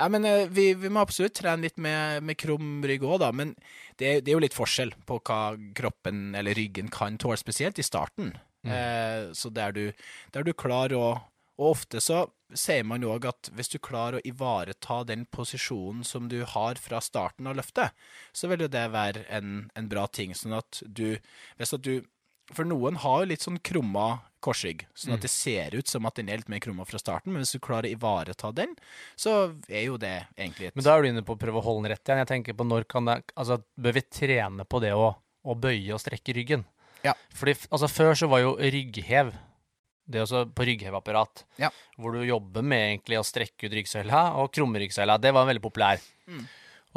Nei, men eh, vi, vi må absolutt trene litt med, med krum rygg òg, da. Men det, det er jo litt forskjell på hva kroppen eller ryggen kan tåle, spesielt i starten. Mm. Eh, så der du, der du klarer å Og ofte så sier man òg at hvis du klarer å ivareta den posisjonen som du har fra starten av løftet, så vil jo det være en, en bra ting. Sånn at du Hvis at du For noen har jo litt sånn krumma korsrygg, sånn at det ser ut som at den er litt mer krumma fra starten, men hvis du klarer å ivareta den, så er jo det egentlig et Men da er du inne på å prøve å holde den rett igjen. Jeg tenker på når kan det Altså, bør vi trene på det å, å bøye og strekke ryggen? Ja. Fordi altså, før så var jo rygghev det er også på ryggheveapparat, Ja. hvor du jobber med egentlig å strekke ut ryggsøyla og krumme ryggsøyla. Det var veldig populær. Mm.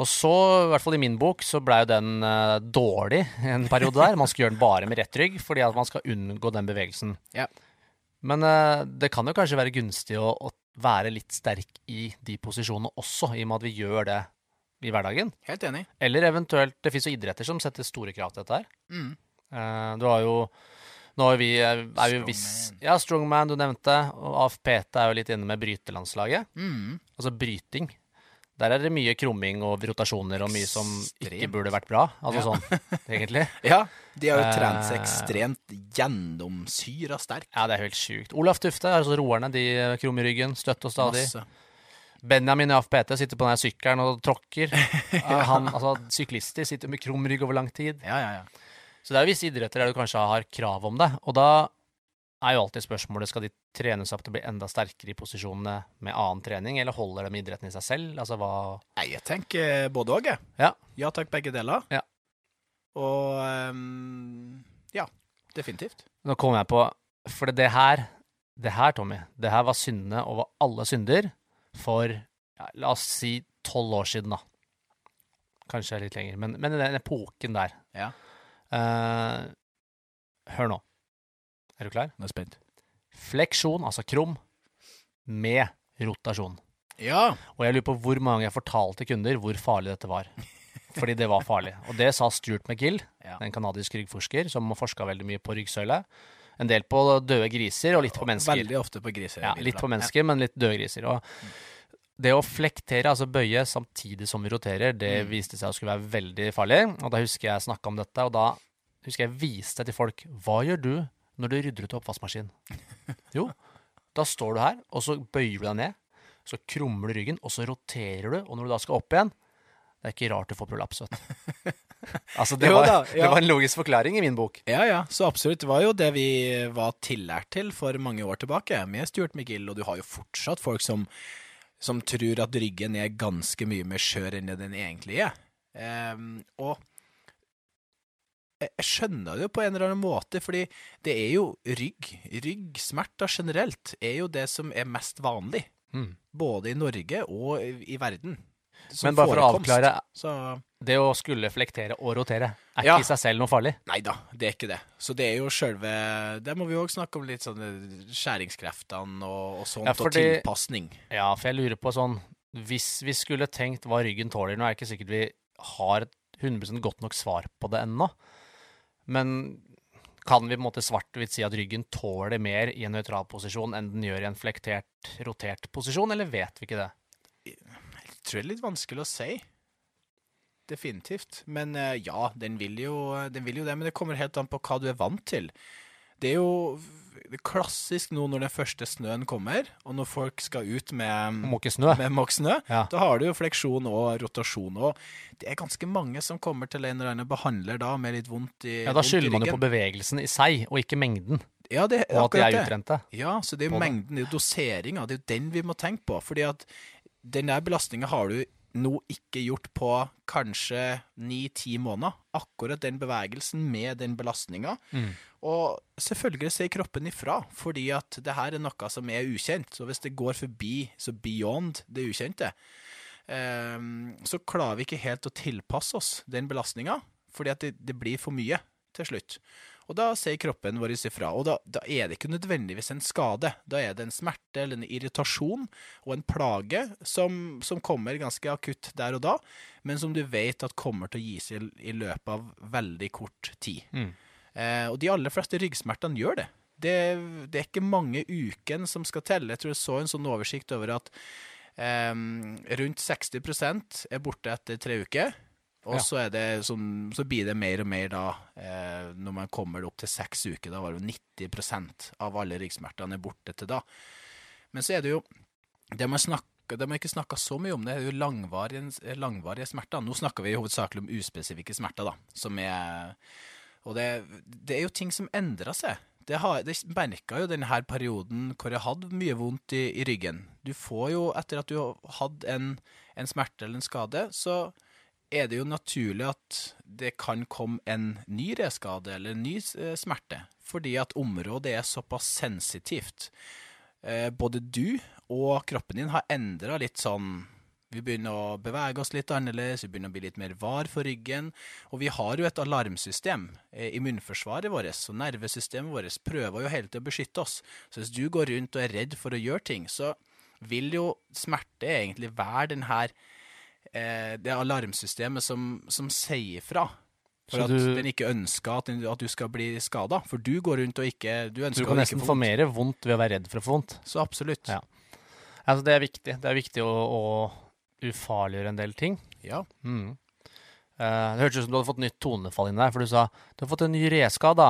Og så, i hvert fall i min bok, så blei jo den uh, dårlig en periode der. Man skal gjøre den bare med rett rygg, fordi at man skal unngå den bevegelsen. Ja. Men uh, det kan jo kanskje være gunstig å, å være litt sterk i de posisjonene også, i og med at vi gjør det i hverdagen. Helt enig. Eller eventuelt Det fins jo idretter som setter store krav til dette her. Mm. Eh, du har jo Nå er vi, er vi viss. Ja, Strongman, du nevnte. Og AFPT er jo litt inne med brytelandslaget. Mm. Altså bryting. Der er det mye krumming og rotasjoner og mye som ikke burde vært bra. Altså Ja. sånn, egentlig. Ja, de har jo trent seg Eh. ekstremt gjennomsyra sterkt. Ja, det er helt sjukt. Olaf Tufte, altså roerne, de krummer ryggen støtt og stadig. Masse. Benjamin i AFPT sitter på den sykkelen og tråkker. ja. Han, altså, syklister sitter med krum rygg over lang tid. Ja, ja, ja. Så det er jo visse idretter der du kanskje har krav om det. Og da er jo alltid spørsmålet skal de trenes opp til å bli enda sterkere i posisjonene med annen trening, eller holder de idretten i seg selv? Altså hva Nei, jeg tenker både òg, jeg. Ja. Ja takk, begge deler. Ja. Og um, ja, definitivt. Nå kom jeg på For det her, det her, Tommy, det her var syndene over alle synder for ja, la oss si tolv år siden, da. Kanskje litt lenger, men, men den epoken der. Ja. Eh, hør nå. Er du klar? Nå er jeg spent. Fleksjon, altså krum, med rotasjon. Ja. Og jeg lurer på hvor mange jeg fortalte kunder hvor farlig dette var. Fordi det var farlig. Og det sa Stuart McGill, Ja. en kanadisk ryggforsker som forska veldig mye på ryggsøyle. En del på døde griser og litt på mennesker. Veldig ofte på griser. Ja, litt på mennesker, men litt døde griser. Og det å flektere, altså bøye samtidig som vi roterer, det Mm. viste seg å skulle være veldig farlig. Og da husker jeg snakka om dette, og da husker jeg viste til folk Hva gjør du når du rydder ut oppvaskmaskinen? Jo, da står du her, og så bøyer du deg ned. Så krummer du ryggen, og så roterer du. Og når du da skal opp igjen Det er ikke rart du får prolaps. vet du. altså, det var, det var en logisk forklaring i min bok. Ja, ja, så absolutt. Det var jo det vi var tillært til for mange år tilbake med Stuart McGill, og du har jo fortsatt folk som, som tror at ryggen er ganske mye mer skjør enn den egentlig er. Ehm, og jeg skjønner det jo på en eller annen måte, fordi det er jo rygg. Ryggsmerter generelt er jo det som er mest vanlig, Mm. både i Norge og i verden. som Men bare for å avklare, Så det å skulle flektere og rotere er Ja. ikke i seg selv noe farlig. Nei da, det er ikke det. Så det er jo sjølve Der må vi òg snakke om litt sånne skjæringskreftene og, og sånt, Ja, og fordi- tilpasning. Ja, for jeg lurer på sånn Hvis vi skulle tenkt hva ryggen tåler Nå er det ikke sikkert vi har et 100 godt nok svar på det ennå. Men kan vi på en måte svart-hvitt si at ryggen tåler mer i en nøytral posisjon enn den gjør i en flektert, rotert posisjon, eller vet vi ikke det? Jeg tror det er litt vanskelig å si. Definitivt. Men eh, ja, den vil, jo, den vil jo det. Men det kommer helt an på hva du er vant til. Det er jo klassisk nå når den første snøen kommer, og når folk skal ut med måkesnø, Ja. da har du jo fleksjon og rotasjon. Og det er ganske mange som kommer til en eller annen behandler da med litt vondt i, Ja, Da skylder man jo på bevegelsen i seg, og ikke mengden. Ja, det er Og at de er utrente. Ja, så det er jo mengden, det er jo doseringa, det er jo den vi må tenke på. Fordi at den der belastninga har du nå ikke gjort på kanskje ni-ti måneder. Akkurat den bevegelsen med den belastninga. Mm. Og selvfølgelig sier kroppen ifra, fordi at det her er noe som er ukjent. Så hvis det går forbi, så beyond det ukjente, um, så klarer vi ikke helt å tilpasse oss den belastninga, fordi at det, det blir for mye til slutt. Og da ser kroppen vår ifra. Og da, da er det ikke nødvendigvis en skade. Da er det en smerte eller en irritasjon og en plage som, som kommer ganske akutt der og da, men som du vet at kommer til å gi seg i, i løpet av veldig kort tid. Mm. Eh, og de aller fleste ryggsmertene gjør det. det. Det er ikke mange ukene som skal telle. Jeg tror jeg så en sånn oversikt over at eh, rundt 60% er borte etter tre uker. Og Ja. så, er det sånn, så blir det mer og mer da, eh, når man kommer opp til seks uker. Da var det jo 90% av alle ryggsmertene er borte til da. Men så er det jo Det man snakker det man ikke snakka så mye om, det er jo langvarige, langvarige smerter. Nå snakker vi hovedsakelig om uspesifikke smerter, da, som er og det, det er jo ting som endrer seg. Det, har, det merka jo denne perioden hvor jeg hadde mye vondt i, i ryggen. Du får jo, etter at du har hatt en, en smerte eller en skade, så er det jo naturlig at det kan komme en ny reskade eller en ny eh, smerte. Fordi at området er såpass sensitivt. Eh, både du og kroppen din har endra litt sånn vi begynner å bevege oss litt annerledes, vi begynner å bli litt mer var for ryggen. Og vi har jo et alarmsystem. i Immunforsvaret vårt og nervesystemet vårt prøver jo hele tiden å beskytte oss. Så hvis du går rundt og er redd for å gjøre ting, så vil jo smerte egentlig være den her eh, det alarmsystemet som, som sier fra. For Så at du- den ikke ønsker at, at du skal bli skada. For du går rundt og ikke Du du kan nesten få mer vondt ved å være redd for å få vondt. Så absolutt. Ja. Altså, det er viktig. Det er viktig å, å ufarliggjøre en del ting. Ja. Mm. Uh, det hørtes ut som du hadde fått nytt tonefall inni der, for du sa du har fått en ny reskade.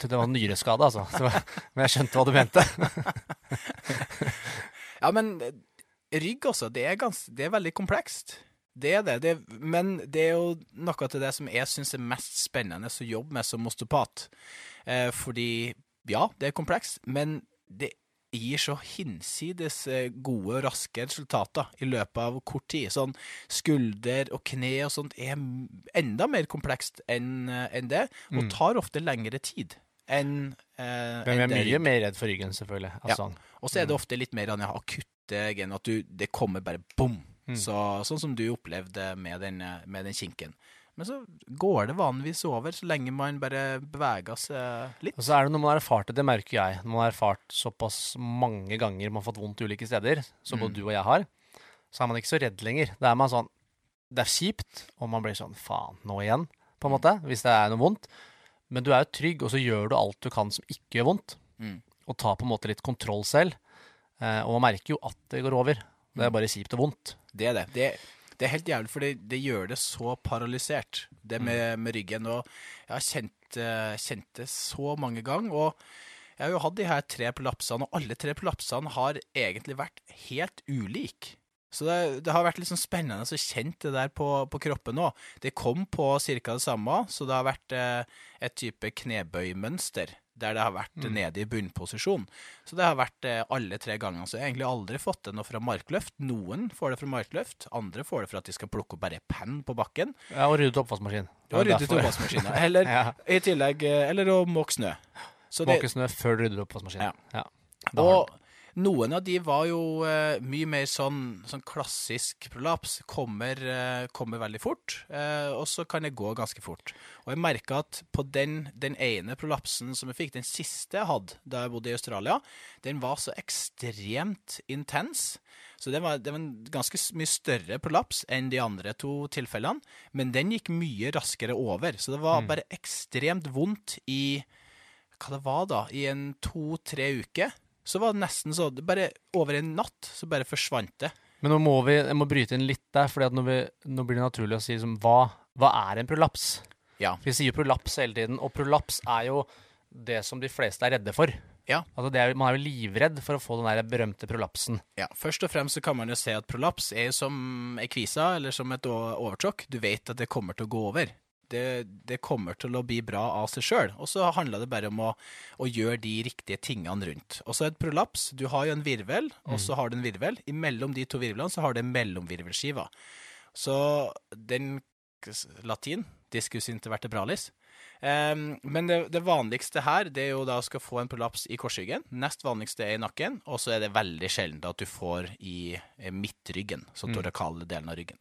Det var en nyreskade, altså. Så, men jeg skjønte hva du mente. Ja, men rygg også, det er, det er veldig komplekst. Det er det. det. Men det er jo noe til det som jeg syns er mest spennende å jobbe med som osteopat. Eh, fordi, ja, det er komplekst, men det gir så hinsides eh, gode og raske resultater i løpet av kort tid. Sånn skulder og kne og sånt er enda mer komplekst enn en det, og Mm. tar ofte lengre tid enn eh, Men vi er mye mer redd for ryggen, selvfølgelig. Ja. Sånn. Og så er det ofte litt mer den akutte genen, at du, det kommer bare bom. Mm. Så, sånn som du opplevde med den, med den kinken. Men så går det vanligvis over, så lenge man bare beveger seg litt. Og så er det når man har erfart det, det merker jeg. Når man har erfart såpass mange ganger man har fått vondt ulike steder, som både Mm. du og jeg har, så er man ikke så redd lenger. Da er man sånn Det er kjipt, og man blir sånn Faen, nå igjen? På en måte. Hvis det er noe vondt. Men du er jo trygg, og så gjør du alt du kan som ikke gjør vondt. Mm. Og tar på en måte litt kontroll selv. Eh, og man merker jo at det går over. Det er bare kjipt og vondt. Det er det. Det, det er helt jævlig, for det, det gjør det så paralysert, det med, med ryggen. Og jeg har kjent, eh, kjent det så mange ganger. Og jeg har jo hatt de her tre prolapsene, og alle tre prolapsene har egentlig vært helt ulike. Så det, det har vært litt sånn spennende å kjenne det der på, på kroppen òg. Det kom på ca. det samme, så det har vært eh, et type knebøymønster der det har vært Mm. nede i bunnposisjon. Så det har vært eh, alle tre gangene. Så jeg har egentlig aldri fått det noe fra markløft. Noen får det fra markløft, andre får det for at de skal plukke opp bare penn på bakken. Ja, og rydde oppvaskmaskin. Det Og rydde tobakkmaskiner. Eller Ja. i tillegg eh, Eller å måke snø. Så det, Måke snø før du rydder oppvaskmaskinen. Ja. Har og noen av de var jo uh, mye mer sånn, sånn klassisk prolaps. Kommer, uh, kommer veldig fort, uh, og så kan det gå ganske fort. Og jeg merka at på den, den ene prolapsen som jeg fikk, den siste jeg hadde da jeg bodde i Australia, den var så ekstremt intens. Så det var, det var en ganske mye større prolaps enn de andre to tilfellene, men den gikk mye raskere over. Så det var bare ekstremt vondt i hva det var da, i en to-tre uker, så var det nesten så Bare over en natt så bare forsvant det. Men nå må vi jeg må bryte inn litt der, for nå, nå blir det naturlig å si liksom, hva, hva er en prolaps? Ja. Vi sier prolaps hele tiden, og prolaps er jo det som de fleste er redde for. Ja. Altså det er, man er jo livredd for å få den der berømte prolapsen. ja. Først og fremst så kan man jo se at prolaps er som ei kvise eller som et overtråkk. Du vet at det kommer til å gå over. Det, det kommer til å bli bra av seg sjøl. Og så handler det bare om å, å gjøre de riktige tingene rundt. Og så et prolaps. Du har jo en virvel, og så har du en virvel. Imellom de to virvlene så har du en mellomvirvelskive. Så den Latin discus intervertebralis. Um, men det, det vanligste her det er jo da å skal få en prolaps i korsryggen. Nest vanligste er i nakken, og så er det veldig sjelden at du får i eh, midtryggen, så torakale delen av ryggen.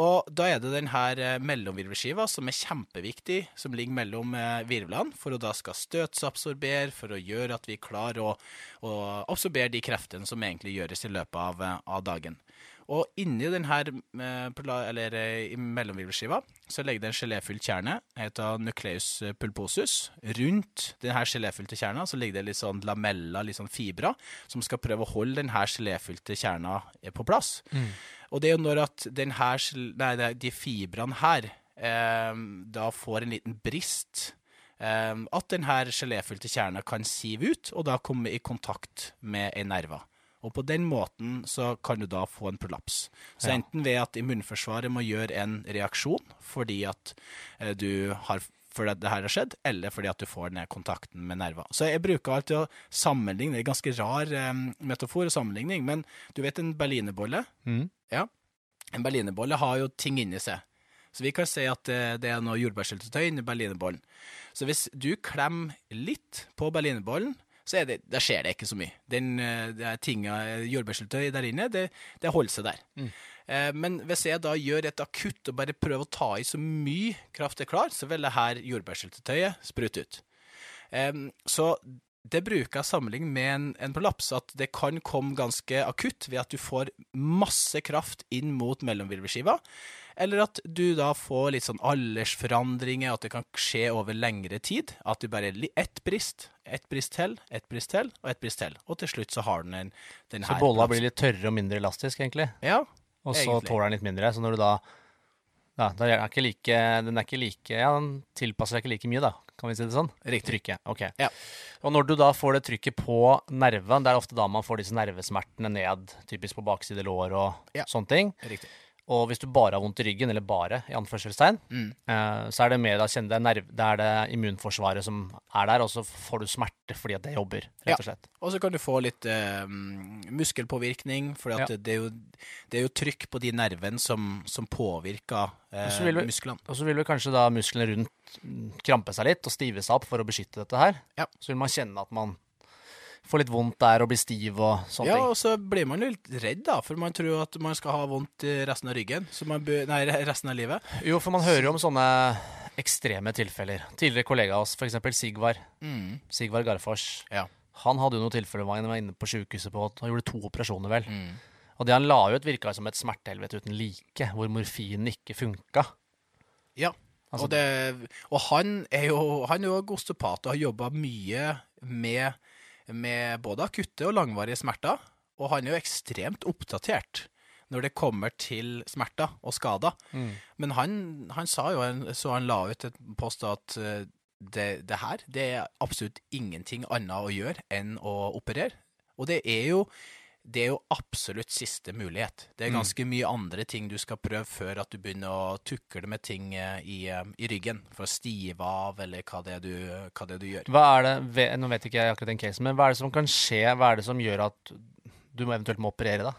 Og da er det denne eh, mellomvirvelskiva som er kjempeviktig, som ligger mellom eh, virvlene, for å da skal støtsabsorbere, for å gjøre at vi klarer å, å absorbere de kreftene som egentlig gjøres i løpet av, eh, av dagen. Og inni denne eh, eller eh, i mellomvirvelskiva, så ligger det en geléfylt kjerne, heter nucleus pulposus. Rundt denne geléfylte kjerna så ligger det litt sånn lamella, litt sånn fibra, som skal prøve å holde denne geléfylte kjerna eh, på plass. Og det er jo når at den her, nei, de fibrene her eh, da får en liten brist, at denne geléfylte kjerna kan sive ut, og da komme i kontakt med ei nerve. Og på den måten så kan du da få en prolaps. Så Ja. enten ved at immunforsvaret må gjøre en reaksjon fordi at eh, du har fordi det her har skjedd, eller fordi at du får denne kontakten med nerver. Så jeg bruker alltid å sammenligne, det er en ganske rar eh, metafor og sammenligning, men du vet en berlinerbolle? Mm. Ja. En berlinerbolle har jo ting inni seg. Så vi kan si at eh, det er noe jordbærsyltetøy inni berlinerbollen. Så hvis du klemmer litt på berlinerbollen, så er det, der skjer det ikke så mye. Den, eh, det er tinga, jordbærsyltetøy der inne, det, det holder seg der. Eh, Men hvis jeg da gjør et akutt og bare prøver å ta i så mye kraft jeg klarer, så vil det her jordbærsyltetøyet sprute ut. Eh, så det bruker jeg sammenlignet med en, en prolaps, at det kan komme ganske akutt ved at du får masse kraft inn mot mellomvirvelskiva, eller at du da får litt sånn aldersforandringer, at det kan skje over lengre tid. At du bare ett brist, ett brist til, ett brist til, og ett brist til. Og til slutt så har den en, den Så bolla blir litt tørrere og mindre elastisk, egentlig. Ja, Og så Egentlig. tåler den litt mindre. Så når du da ja, den er ikke like, den er ikke like Ja, den tilpasser seg ikke like mye, da. Kan vi si det sånn? Riktig. Trykket. Ok. Ja. Og når du da får det trykket på nerven, det er ofte da man får disse nervesmertene ned, typisk på bakside lår og Ja. sånne ting. riktig. Og hvis du bare har vondt i ryggen, eller bare, i anførselstegn, Mm. eh, så er det mer da kjenne det er, nerv, det er det immunforsvaret som er der, og så får du smerte fordi at det jobber, rett og slett. Og så kan du få litt eh, muskelpåvirkning, for Ja. det, det er jo trykk på de nervene som, som påvirker eh, vi- musklene. Og så vil vel kanskje da musklene rundt mm, krampe seg litt og stive seg opp for å beskytte dette her. Ja. Så vil man kjenne at man får litt vondt der og blir stiv og sånne Ja, ting. og så blir man litt redd, da, for man tror at man skal ha vondt i resten av ryggen. Så man bør, nei, resten av livet. Jo, for man hører jo om sånne ekstreme tilfeller. Tidligere kollega av oss, f.eks. Sigvar. Mm. Sigvar Garfors. Ja. Han hadde jo noen tilfeller hvor han var inne på sjukehuset på han gjorde to operasjoner, vel. Mm. Og det han la ut, virka som et smertehelvete uten like, hvor morfinen ikke funka. Ja. Altså- og, det, og han er jo han er jo osteopat og har jobba mye med, med både akutte og langvarige smerter. Og han er jo ekstremt oppdatert når det kommer til smerter og skader. Men han, han sa jo, så han la ut et post at eh, det, det her, det er absolutt ingenting annet å gjøre enn å operere. Og det er jo det er jo absolutt siste mulighet. Det er ganske mye andre ting du skal prøve før at du begynner å tukle med ting eh, i, eh, i ryggen. For å stive av, eller hva det er du, hva det er du gjør. Hva er det, Nå vet ikke jeg akkurat den casen, men hva er det som kan skje? Hva er det som gjør at du eventuelt må operere, da?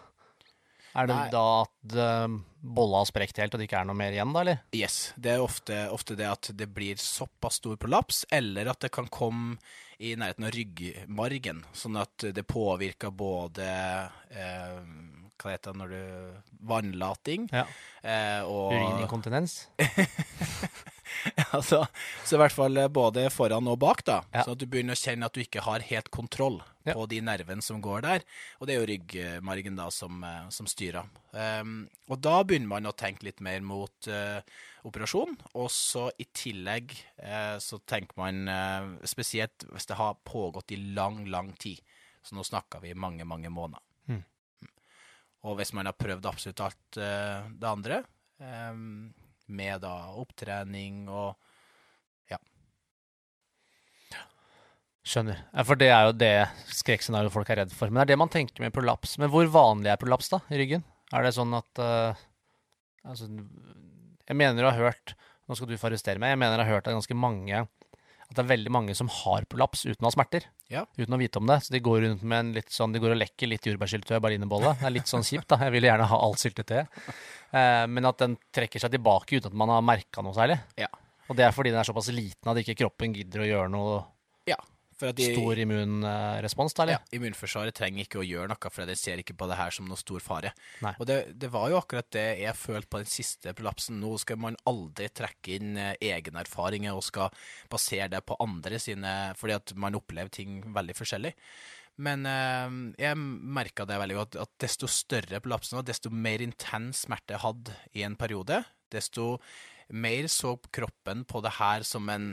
Er det Nei. da at uh, bolla har sprukket helt, og det ikke er noe mer igjen, da, eller? Yes. Det er ofte, ofte det at det blir såpass stor prolaps, eller at det kan komme i nærheten av ryggmargen, sånn at det påvirker både eh, Hva heter det når du Vannlating Ja. eh, og Urininkontinens? altså, Så i hvert fall eh, både foran og bak, da. Ja. Så at du begynner å kjenne at du ikke har helt kontroll Ja. på de nervene som går der. Og det er jo ryggmargen da som, eh, som styrer. Um, og da begynner man å tenke litt mer mot uh, operasjon. Og så i tillegg uh, så tenker man uh, spesielt hvis det har pågått i lang, lang tid. Så nå snakker vi mange, mange måneder. Mm. Og hvis man har prøvd absolutt alt det andre, eh, med da opptrening og Ja. Skjønner. For det er jo det skrekkscenarioet folk er redd for. Men det er det man tenker med prolaps. Men hvor vanlig er prolaps da, i ryggen? Er det sånn at uh, altså, Jeg mener du har hørt Nå skal du få arrestere meg. Jeg mener du har hørt at ganske mange At det er veldig mange som har prolaps uten å ha smerter. Ja. Uten å vite om det. Så de går rundt med en litt sånn De går og lekker litt jordbærsyltetøy og berlinerbolle. Det er litt sånn kjipt, da. Jeg vil gjerne ha alt syltetøyet. Eh, men at den trekker seg tilbake uten at man har merka noe særlig. Ja. Og det er fordi den er såpass liten at ikke kroppen gidder å gjøre noe de, stor immunrespons, eller? ja, immunforsvaret trenger ikke å gjøre noe, for de ser ikke på det her som noe stor fare. Nei. Og det, det var jo akkurat det jeg følte på den siste prolapsen. Nå skal man aldri trekke inn eh, egne erfaringer og skal basere det på andre sine, fordi at man opplever ting veldig forskjellig. Men eh, jeg merka det veldig godt, at desto større prolapsen var, desto mer intens smerte jeg hadde i en periode, desto mer så kroppen på det her som en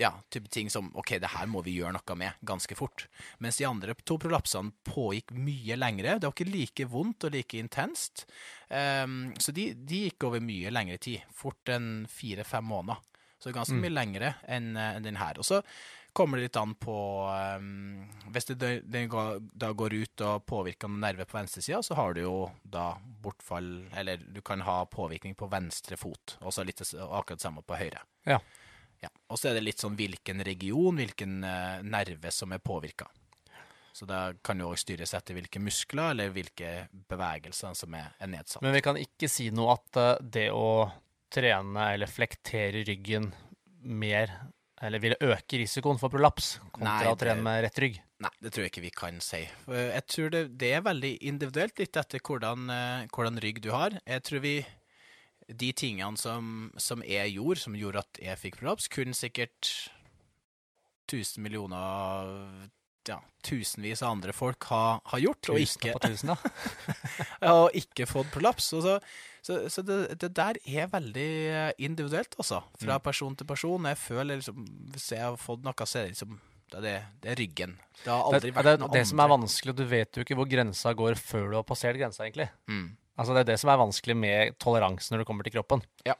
ja, type ting som OK, det her må vi gjøre noe med ganske fort. Mens de andre to prolapsene pågikk mye lengre. Det var ikke like vondt og like intenst. Um, så de, de gikk over mye lengre tid. Fort enn fire-fem måneder. Så ganske mye lengre enn en den her. Og så kommer det litt an på um, Hvis det, ga- da går ut og påvirker nerver på venstresida, så har du jo da bortfall Eller du kan ha påvirkning på venstre fot. Og så litt akkurat det samme på høyre. Ja. Ja. Og så er det litt sånn hvilken region, hvilken eh, nerve som er påvirka. Så det kan jo òg styres etter hvilke muskler eller hvilke bevegelser som er, er nedsatt. Men vi kan ikke si noe at eh, det å trene eller flektere ryggen mer eller ville øke risikoen for prolaps kontra Nei, å trene med rett rygg. Nei, det tror jeg ikke vi kan si. Jeg tror det, det er veldig individuelt, litt etter hvordan, eh, hvordan rygg du har. Jeg tror vi De tingene som, som jeg gjorde, som gjorde at jeg fikk prolaps, kunne sikkert tusen millioner ja, tusenvis av andre folk ha, ha gjort, og ikke, tusen, da. og ikke fått prolaps. Og så så, så det, det der er veldig individuelt, altså. Fra person til person. Jeg føler liksom Hvis jeg har fått noe, så er det liksom det er, det, er ryggen. Det har aldri det, vært noe det som er vanskelig, og du vet jo ikke hvor grensa går før du har passert grensa, egentlig. Mm. Altså Det er det som er vanskelig med toleranse når det kommer til kroppen. Ja.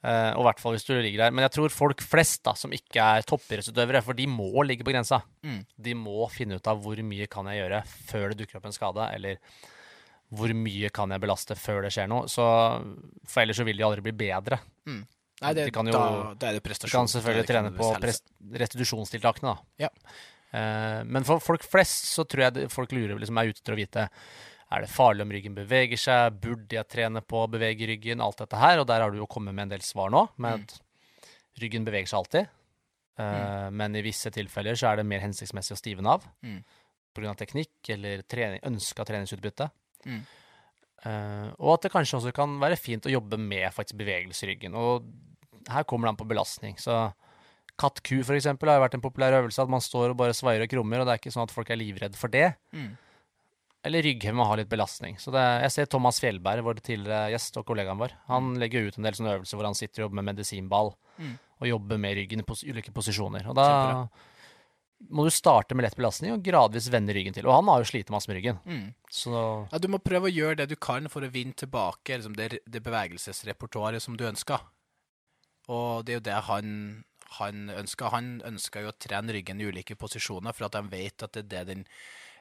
Uh, og i hvert fall hvis du ligger der. Men jeg tror folk flest da, som ikke er toppidrettsutøvere, for de må ligge på grensa. Mm. De må finne ut av hvor mye kan jeg gjøre før det dukker opp en skade, eller hvor mye kan jeg belaste før det skjer noe. Så, for ellers så vil de aldri bli bedre. Nei, det, De kan jo- da, da er det prestasjon. De kan selvfølgelig det trene på restitusjonstiltakene, da. Ja. Uh, men for folk flest så tror jeg folk lurer liksom er ute etter å vite er det farlig om ryggen beveger seg, burde jeg trene på å bevege ryggen, alt dette her. Og der har du jo kommet med en del svar nå, med at ryggen beveger seg alltid. Eh, Men i visse tilfeller så er det mer hensiktsmessig å stive den av Mm. pga. teknikk eller trening, ønska treningsutbytte. Mm. Uh, og at det kanskje også kan være fint å jobbe med faktisk bevegelse i ryggen. Og her kommer det an på belastning. Så katt-ku for eksempel har jo vært en populær øvelse, at man står og bare svaier og krummer, og det er ikke sånn at folk er livredde for det. Mm. Eller rygghev må ha litt belastning. Så det, jeg ser Thomas Fjellberg, vår tidligere gjest og kollegaen vår. Han legger ut en del sånne øvelser hvor han sitter og jobber med medisinball Mm. og jobber med ryggen i pos ulike posisjoner. Og da må du starte med lett belastning og gradvis vende ryggen til. Og han har jo slitt masse med ryggen. Mm. Så Ja, du må prøve å gjøre det du kan for å vinne tilbake liksom det, det bevegelsesrepertoaret som du ønsker. Og det er jo det han, han ønsker. Han ønsker jo å trene ryggen i ulike posisjoner, for at han vet at det er det den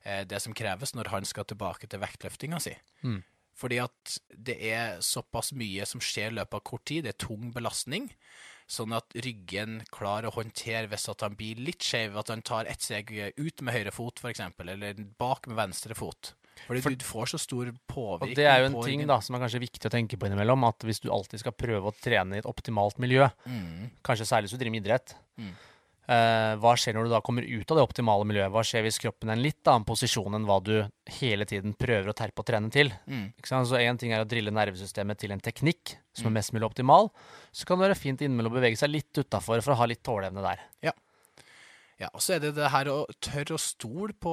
det som kreves når han skal tilbake til vektløftinga si. Mm. Fordi at det er såpass mye som skjer i løpet av kort tid, det er tung belastning. Sånn at ryggen klarer å håndtere hvis at han blir litt skjev, at han tar ett steg ut med høyre fot f.eks., eller bak med venstre fot. Fordi For- du får så stor påvirkning Og det er jo en ting da, som er kanskje viktig å tenke på innimellom, at hvis du alltid skal prøve å trene i et optimalt miljø, Mm. kanskje særlig hvis du driver med idrett, Mm. Eh, hva skjer når du da kommer ut av det optimale miljøet? Hva skjer hvis kroppen er en litt annen posisjon enn hva du hele tiden prøver å terpe og trene til? Mm. Så én ting er å drille nervesystemet til en teknikk som Mm. er mest mulig optimal. Så kan det være fint innimellom å bevege seg litt utafor for å ha litt tåleevne der. Ja, og så er det det her å tørre å stole på,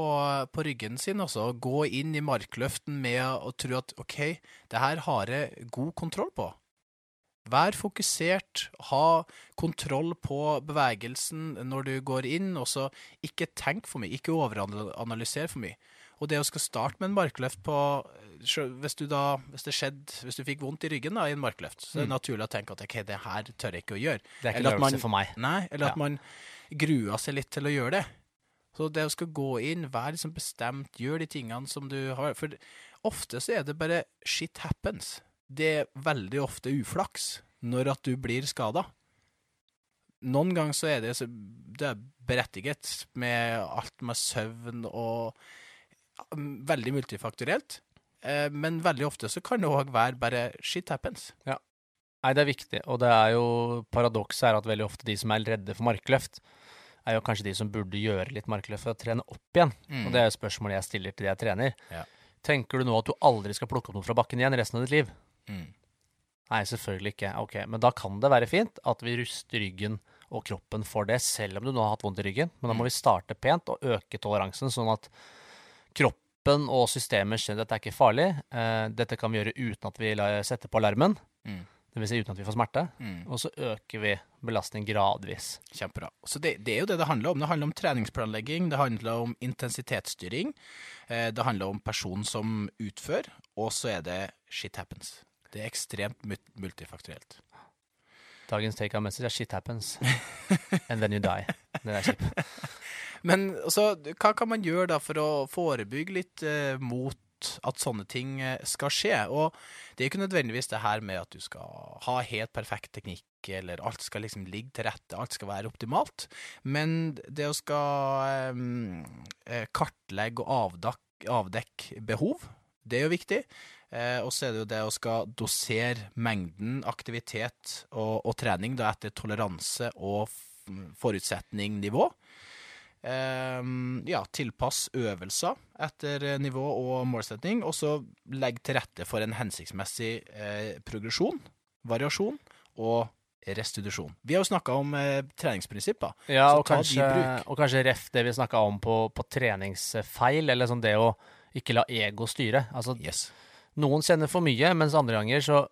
på ryggen sin, altså. Gå inn i markløften med å tro at OK, det her har jeg god kontroll på. Vær fokusert, ha kontroll på bevegelsen når du går inn, og så ikke tenk for mye, ikke overanalyser for mye. Og det å skal starte med en markløft på Hvis du da, hvis det skjedde, hvis du fikk vondt i ryggen da, i en markløft, så er det Mm. naturlig å tenke at OK, det her tør jeg ikke å gjøre. Det er ikke Eller en øvelse for meg. Nei, eller at man gruer seg litt til å gjøre det. Så det å skal gå inn, være liksom bestemt, gjør de tingene som du har For ofte så er det bare shit happens. Det er veldig ofte uflaks når at du blir skada. Noen ganger så er det, så, det er berettiget med alt med søvn og veldig multifaktorielt. Eh, men veldig ofte så kan det òg være bare shit happens. Nei, det er viktig, og det er jo paradokset er at veldig ofte de som er redde for markløft, er jo kanskje de som burde gjøre litt markløft for å trene opp igjen. Og det er jo spørsmålet jeg stiller til de jeg trener. Ja. Tenker du nå at du aldri skal plukke opp noe fra bakken igjen resten av ditt liv? Mm. Nei, selvfølgelig ikke. Ok, Men da kan det være fint at vi ruster ryggen og kroppen for det, selv om du nå har hatt vondt i ryggen. Men da må vi starte pent og øke toleransen, sånn at kroppen og systemet skjønner at dette er ikke farlig. Eh, dette kan vi gjøre uten at vi setter på alarmen, Mm. dvs. Si uten at vi får smerte. Mm. Og så øker vi belastning gradvis. Kjempebra. Så det, det er jo det det handler om. Det handler om treningsplanlegging, det handler om intensitetsstyring, eh, det handler om personen som utfører, og så er det shit happens. Det er ekstremt mul- multifaktorielt. Dagens take av message er 'shit happens', and then you die. Det er kjipt. Men altså, hva kan man gjøre da for å forebygge litt eh, mot at sånne ting eh, skal skje? Og det er ikke nødvendigvis det her med at du skal ha helt perfekt teknikk, eller alt skal liksom ligge til rette, alt skal være optimalt. Men det å skal eh, kartlegge og avdekke, avdekke behov, det er jo viktig. Eh, og så er det jo det å skal dosere mengden aktivitet og, og trening da etter toleranse og forutsetning-nivå. Ehm, ja, tilpass øvelser etter eh, nivå og målsetning, og så legge til rette for en hensiktsmessig eh, progresjon, variasjon og restitusjon. Vi har jo snakka om eh, treningsprinsipper. Ja, og kanskje, og kanskje ref det vi snakka om på, på treningsfeil, eller sånn det å ikke la ego styre. Altså, Yes. Noen kjenner for mye, mens andre ganger så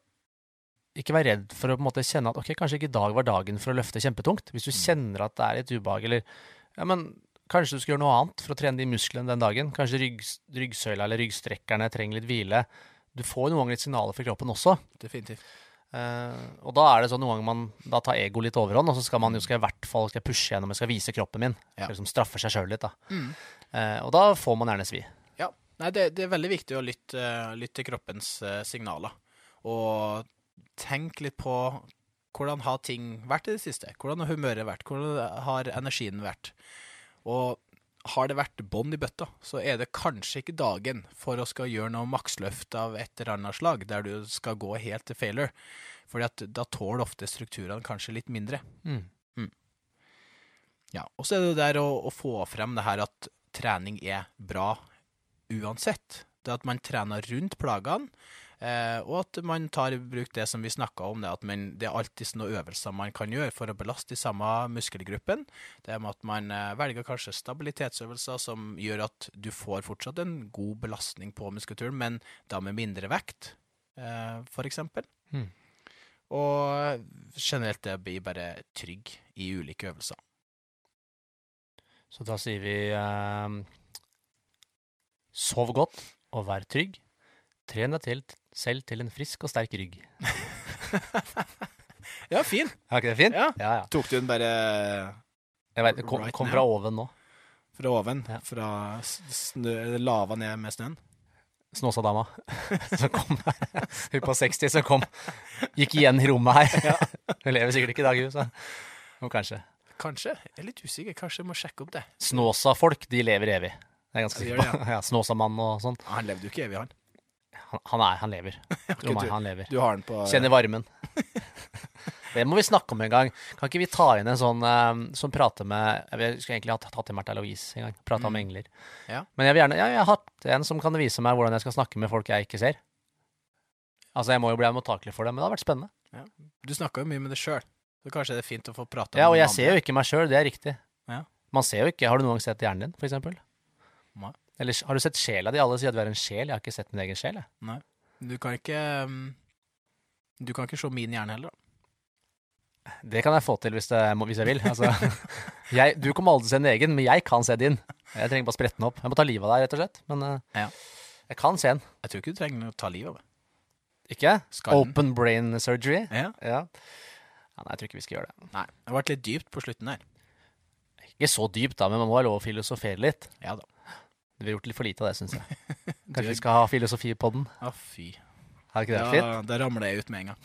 ikke vær redd for å på en måte kjenne at ok, kanskje ikke i dag var dagen for å løfte kjempetungt. Hvis du Mm. kjenner at det er litt ubehag, eller ja, men kanskje du skal gjøre noe annet for å trene de musklene den dagen. Kanskje rygg, ryggsøyla eller ryggstrekkerne trenger litt hvile. Du får noen ganger litt signaler fra kroppen også. Definitivt. Uh, og da er det sånn noen ganger man da tar ego litt overhånd, og så skal man jo skal i hvert fall skal pushe gjennom, jeg skal vise kroppen min. Ja. Liksom straffer seg sjøl litt, da. Mm. Uh, og da får man gjerne svi. Nei, det, det er veldig viktig å lytte, lytte til kroppens eh, signaler. Og tenk litt på hvordan har ting vært i det siste? Hvordan har humøret vært? Hvordan har energien vært? Og har det vært bånd i bøtta, så er det kanskje ikke dagen for å skal gjøre noe maksløft av et eller annet slag, der du skal gå helt til failure. Fordi at da tåler ofte strukturene kanskje litt mindre. Mm. Ja, og så er det der å, å få frem det her at trening er bra uansett. Det at man trener rundt plagene, eh, og at man tar i bruk det som vi snakka om, det at man, det er alltid noen øvelser man kan gjøre for å belaste de samme muskelgruppen. Det med at man eh, velger kanskje stabilitetsøvelser som gjør at du får fortsatt en god belastning på muskulaturen, men da med mindre vekt, eh, eksempel. Mm. Og generelt det blir bare trygg i ulike øvelser. Så da sier vi eh, sov godt og vær trygg. Tren deg til, selv til en frisk og sterk rygg. Ja, fin. Er ikke det fin? Ja. ja, ja. Tok du den bare Jeg vet, kom, Right kom fra oven nå. Fra oven. Ja. Fra snø, lava ned med snøen. Snåsadama som kom her. Hun på 60 som kom. Gikk igjen i rommet her. Hun lever sikkert ikke i dag, hun. Så. Jo, kanskje. Kanskje. Jeg er litt usikker. Kanskje jeg må sjekke opp det. Snåsa-folk, de lever evig. Det er ganske sikker på. Ja, Snåsamann og sånn. Han levde jo ikke evig, han. Han, han er, han lever. Tro meg, han lever. Du har den på Kjenner varmen. Det må vi snakke om en gang. Kan ikke vi ta inn en sånn um, som prater med Jeg skulle egentlig hatt, hatt inn Märtha Louise en gang. Prata om engler. Ja. Men jeg vil gjerne Ja, jeg har hatt en som kan vise meg hvordan jeg skal snakke med folk jeg ikke ser. Altså, jeg må jo bli mottakelig for det, men det har vært spennende. Du snakka jo mye med det sjøl. Så kanskje det er fint å få prate Ja, og noen jeg ser jo ikke meg sjøl, det er riktig. Ja. Man ser jo ikke Har du noen gang sett hjernen din, for eksempel? Nei. Eller har du sett sjela di? Alle sier at du er en sjel. Jeg har ikke sett min egen sjel, jeg. Nei. Du kan ikke um, Du kan ikke se min hjerne heller, da. Det kan jeg få til hvis, det, hvis jeg vil. Altså, jeg, du kommer aldri til å se en egen, men jeg kan se din. Jeg trenger bare sprette den opp. Jeg må ta livet av deg, rett og slett. Men eh, Ja. jeg kan se den. Jeg tror ikke du trenger å ta livet av meg. Ikke? Skallen. Open brain surgery. Ja. Ja. ja. Nei, jeg tror ikke vi skal gjøre det. Nei. Det har vært litt dypt på slutten her. Ikke så dypt, da, men man må ha lov å filosofere litt. Ja da. Vi har gjort litt for lite av det, syns jeg. Kanskje vi skal ha filosofi på den? Å, fy. Har ikke det fint? Ja, da ramler jeg ut med en gang.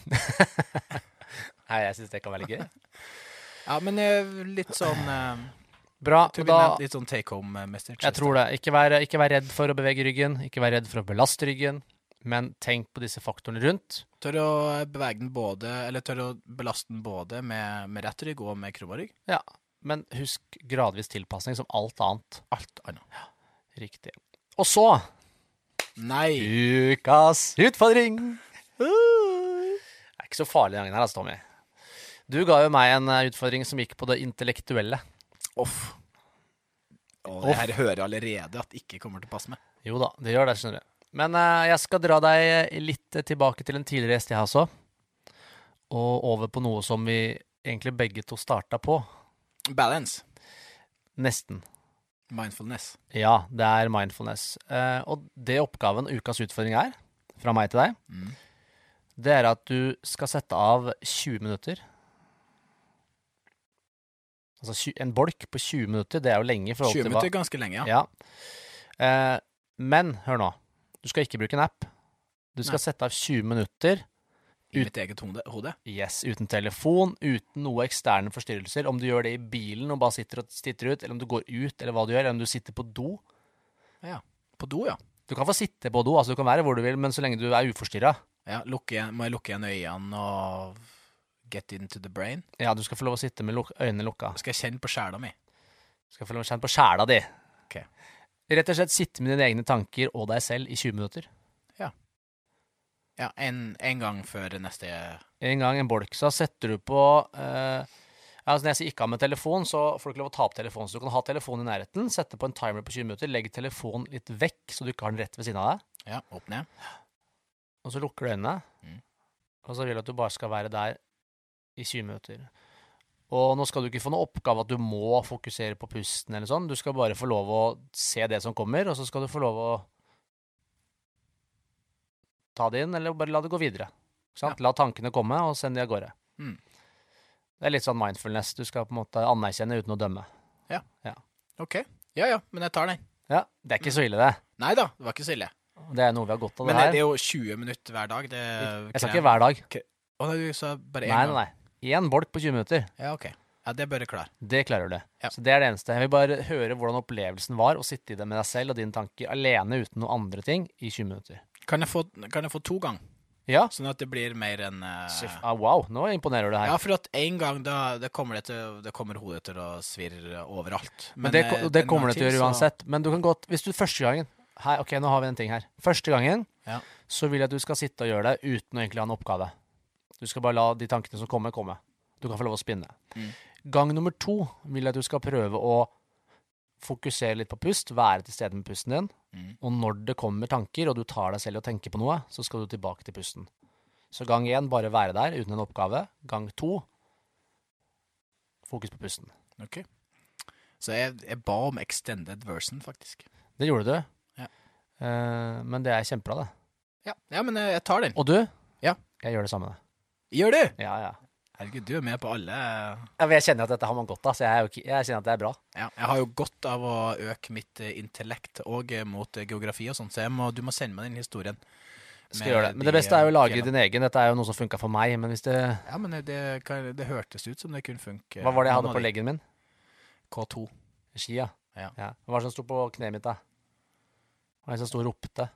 Nei, jeg syns det kan være litt gøy. Ja, men eh, litt sånn eh, Bra. Da, nevnt, Litt sånn take home eh, message. jeg tror det. Ikke vær, ikke vær redd for å bevege ryggen. Ikke vær redd for å belaste ryggen. Men tenk på disse faktorene rundt. Tør å bevege den både Eller tør å belaste den både med, med rett rygg og med krumma rygg. Ja, men husk gradvis tilpasning som alt annet. Alt annet. Riktig. Og så Nei! ukas utfordring. Det er ikke så farlig denne gangen her, altså, Tommy. Du ga jo meg en eh, utfordring som gikk på det intellektuelle. Off. Og det her hører jeg allerede at ikke kommer til å passe meg. Jo da, det gjør det, skjønner du. Men uh, jeg skal dra deg litt tilbake til en tidligere gjest jeg har også. Og over på noe som vi egentlig begge to starta på. Balance. Nesten. Mindfulness. Ja, det er mindfulness. Eh, og det oppgaven, ukas utfordring, er, fra meg til deg, Mm. det er at du skal sette av 20 minutter. Altså en bolk på 20 minutter, det er jo lenge 20 minutter er ganske lenge, ja. Ja. Eh, men hør nå. Du skal ikke bruke en app. Du skal Nei. sette av 20 minutter I mitt eget hode. yes, uten telefon, uten noe eksterne forstyrrelser. Om du gjør det i bilen og bare sitter og titter ut, eller om du går ut, eller hva du gjør, eller om du sitter på do. Ja. På do, ja. Du kan få sitte på do, altså du kan være hvor du vil, men så lenge du er uforstyrra. ja igjen- må jeg lukke igjen øynene og get into the brain? Ja, du skal få lov å sitte med luk øynene lukka. Skal jeg kjenne på sjela mi? Skal jeg få lov å kjenne på sjela di. Ok. Rett og slett sitte med dine egne tanker og deg selv i 20 minutter. Ja, en, en gang før neste En gang en bolk, så setter du på eh, altså Når jeg sier ikke ha med telefon, så får du ikke lov å ta opp telefonen. Så du kan ha telefonen i nærheten, sette på en timer på 20 minutter, legge telefonen litt vekk, så du ikke har den rett ved siden av deg. Ja, opp ned. Og så lukker du øynene. Mm. Og så vil du at du bare skal være der i 20 minutter. Og nå skal du ikke få noen oppgave at du må fokusere på pusten eller sånn. Du skal bare få lov å se det som kommer, og så skal du få lov å ta det inn, eller bare la det gå videre. Sant? La tankene komme, og send de av gårde. Mm. Det er litt sånn mindfulness. Du skal på en måte anerkjenne uten å dømme. Ja, OK. Ja ja, men jeg tar den. Ja, Det er ikke så ille, det. Nei da, det var ikke så ille. Det er noe vi har godt av, det her. Men det, det er jo 20 minutter hver dag. Det Jeg sa ikke hver dag. Å nei, du sa bare én gang? nei, nei. Én bolk på 20 minutter. Ja, OK. Ja, det bør du klare. Det klarer du. Ja. Så det er det eneste. Jeg vil bare høre hvordan opplevelsen var å sitte i det med deg selv og dine tanker alene uten noen andre ting i 20 minutter. Kan jeg få, kan jeg få to ganger? Ja. Sånn at det blir mer enn uh... Ah, wow, nå imponerer du her. Ja, for at en gang da det kommer, det til, det kommer hodet til å svirre overalt. Men det, eh, det kommer det til å gjøre uansett. så-. Men du kan godt Hvis du første gangen her, Ok, nå har vi en ting her. Første gangen Ja. så vil jeg at du skal sitte og gjøre det uten å egentlig ha en oppgave. Du skal bare la de tankene som kommer, komme. Du kan få lov å spinne. Mm. Gang nummer to vil jeg at du skal prøve å fokusere litt på pust, være til stede med pusten din. Mm. Og når det kommer tanker, og du tar deg selv og tenker på noe, så skal du tilbake til pusten. Så gang én, bare være der uten en oppgave. Gang to, fokus på pusten. Ok. Så jeg, jeg ba om extended version, faktisk. Det gjorde du. Ja. Uh, men det er kjempebra, det. Ja, ja men jeg, tar den. Og du? Ja. Jeg gjør det samme. Gjør du? Ja, ja. Herregud, du er med på alle Ja, men jeg kjenner at dette har man godt av, så jeg, er jo ikke, jeg kjenner at det er bra. Ja, jeg har jo godt av å øke mitt eh, intellekt og eh, mot eh, geografi og sånt, så jeg må, du må sende meg den historien. Skal med gjøre det. Men de, det beste er jo å eh, lage fjellene. din egen. Dette er jo noe som funka for meg, men hvis det Ja, men det, kan- det hørtes ut som det kunne funke. Hva var det jeg hadde på leggen min? K2. Ski, ja. Ja. Hva var det som sto på kneet mitt, da? Hva var det som sto og ropte?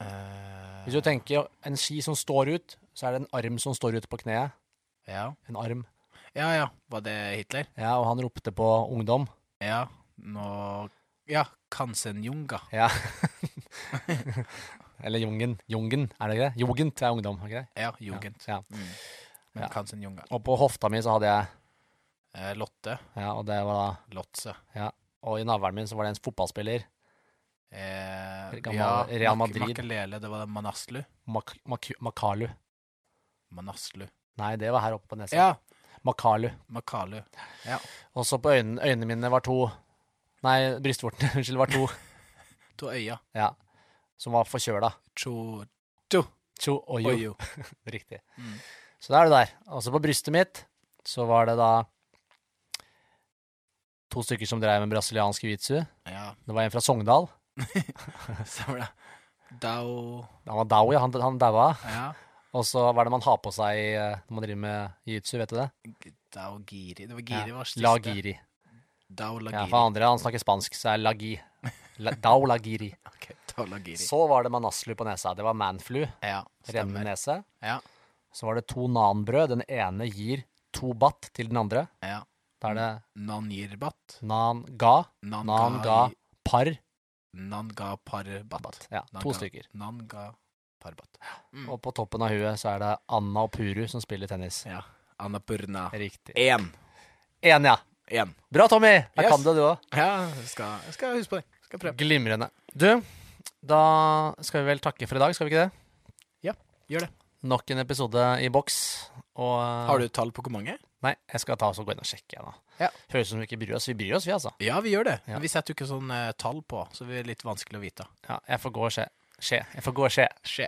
Eh, Hvis du tenker en ski som står ut, så er det en arm som står ut på kneet. ja. En arm. ja, ja. Var det Hitler? Ja, og han ropte på ungdom. Ja. Nå Ja, Kansenjunga. Ja. Eller Jungen. Jungen, er det ikke det? Jugend er ungdom, er det ikke det? Ja, Jugend. Ja. Mm. Men Ja. Kansenjunga. Og på hofta mi så hadde jeg Eh, Lotte. Ja, og det var da Lotse. Og i navlen min så var det en fotballspiller. Eh, ja, Real Madrid. Makelele, det var det Manaslu. Mak Mak Makalu. Manaslu. Nei, det var her oppe på nesa. Ja, Makalu. Makalu. Og så på øynene, øynene mine var to Nei, brystvortene, unnskyld, var to. To øya. Ja. Som var forkjøla. Cho... Cho. Cho oyo. Oyo. Riktig. Mm. Så da er du der. Og så på brystet mitt så var det da to stykker som drev med brasiliansk jiu-jitsu. Ja, Det var en fra Sogndal. stemmer det. Dao Han var dao, ja. Han, han daua. Ja. Og så hva er det man har på seg eh, når man driver med jiu-jitsu, vet du det? Dao Giri. Det var Giri var siste. Lagiri. Dao Ja, for andre, han snakker spansk, så er lagi. La, dao lagiri. okay, Dao Lagiri. Så var det manaslu på nesa. Det var manflu. Ja, Rennende nese. Ja, Så var det to nanbrød. Den ene gir to batt til den andre. ja. Da er det Nangirbat. nan-ga, nan-ga, par, Nanga Parbat. Ja, to stykker. Nanga Parbat. Mm. Og på toppen av huet så er det Anna og Puru som spiller tennis. Ja. Anna Purna. Riktig. Én. Én, ja. En. Bra, Tommy! Her Yes. kan du det, du òg. Ja, jeg skal, jeg skal huske på det. Skal prøve. Glimrende. Du, da skal vi vel takke for i dag, skal vi ikke det? Ja, Gjør det. Nok en episode i boks. Og Har du tall på hvor mange? Nei, jeg skal ta oss og gå inn og sjekke. igjen da. Ja. Høres ut som vi ikke bryr oss. Vi bryr oss, vi, altså. Ja, vi gjør det. Ja. Men vi setter jo ikke sånn eh, tall på, så det er litt vanskelig å vite. Ja, jeg får gå og se. Skje. Jeg får gå og se. Skje.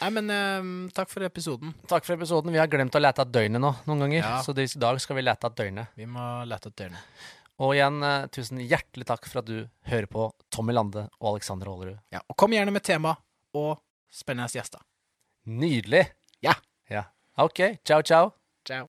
Nei, men eh, takk for episoden. Takk for episoden. Vi har glemt å lete etter døgnet nå, noen ganger. Ja. Så i dag skal vi lete etter døgnet. Vi må lete etter dørene. Og igjen, eh, tusen hjertelig takk for at du hører på Tommy Lande og Alexander Aalerud. Ja, og kom gjerne med tema og spennende gjester. Nydelig! Ja. ja. OK. Ciao, ciao. Ciao.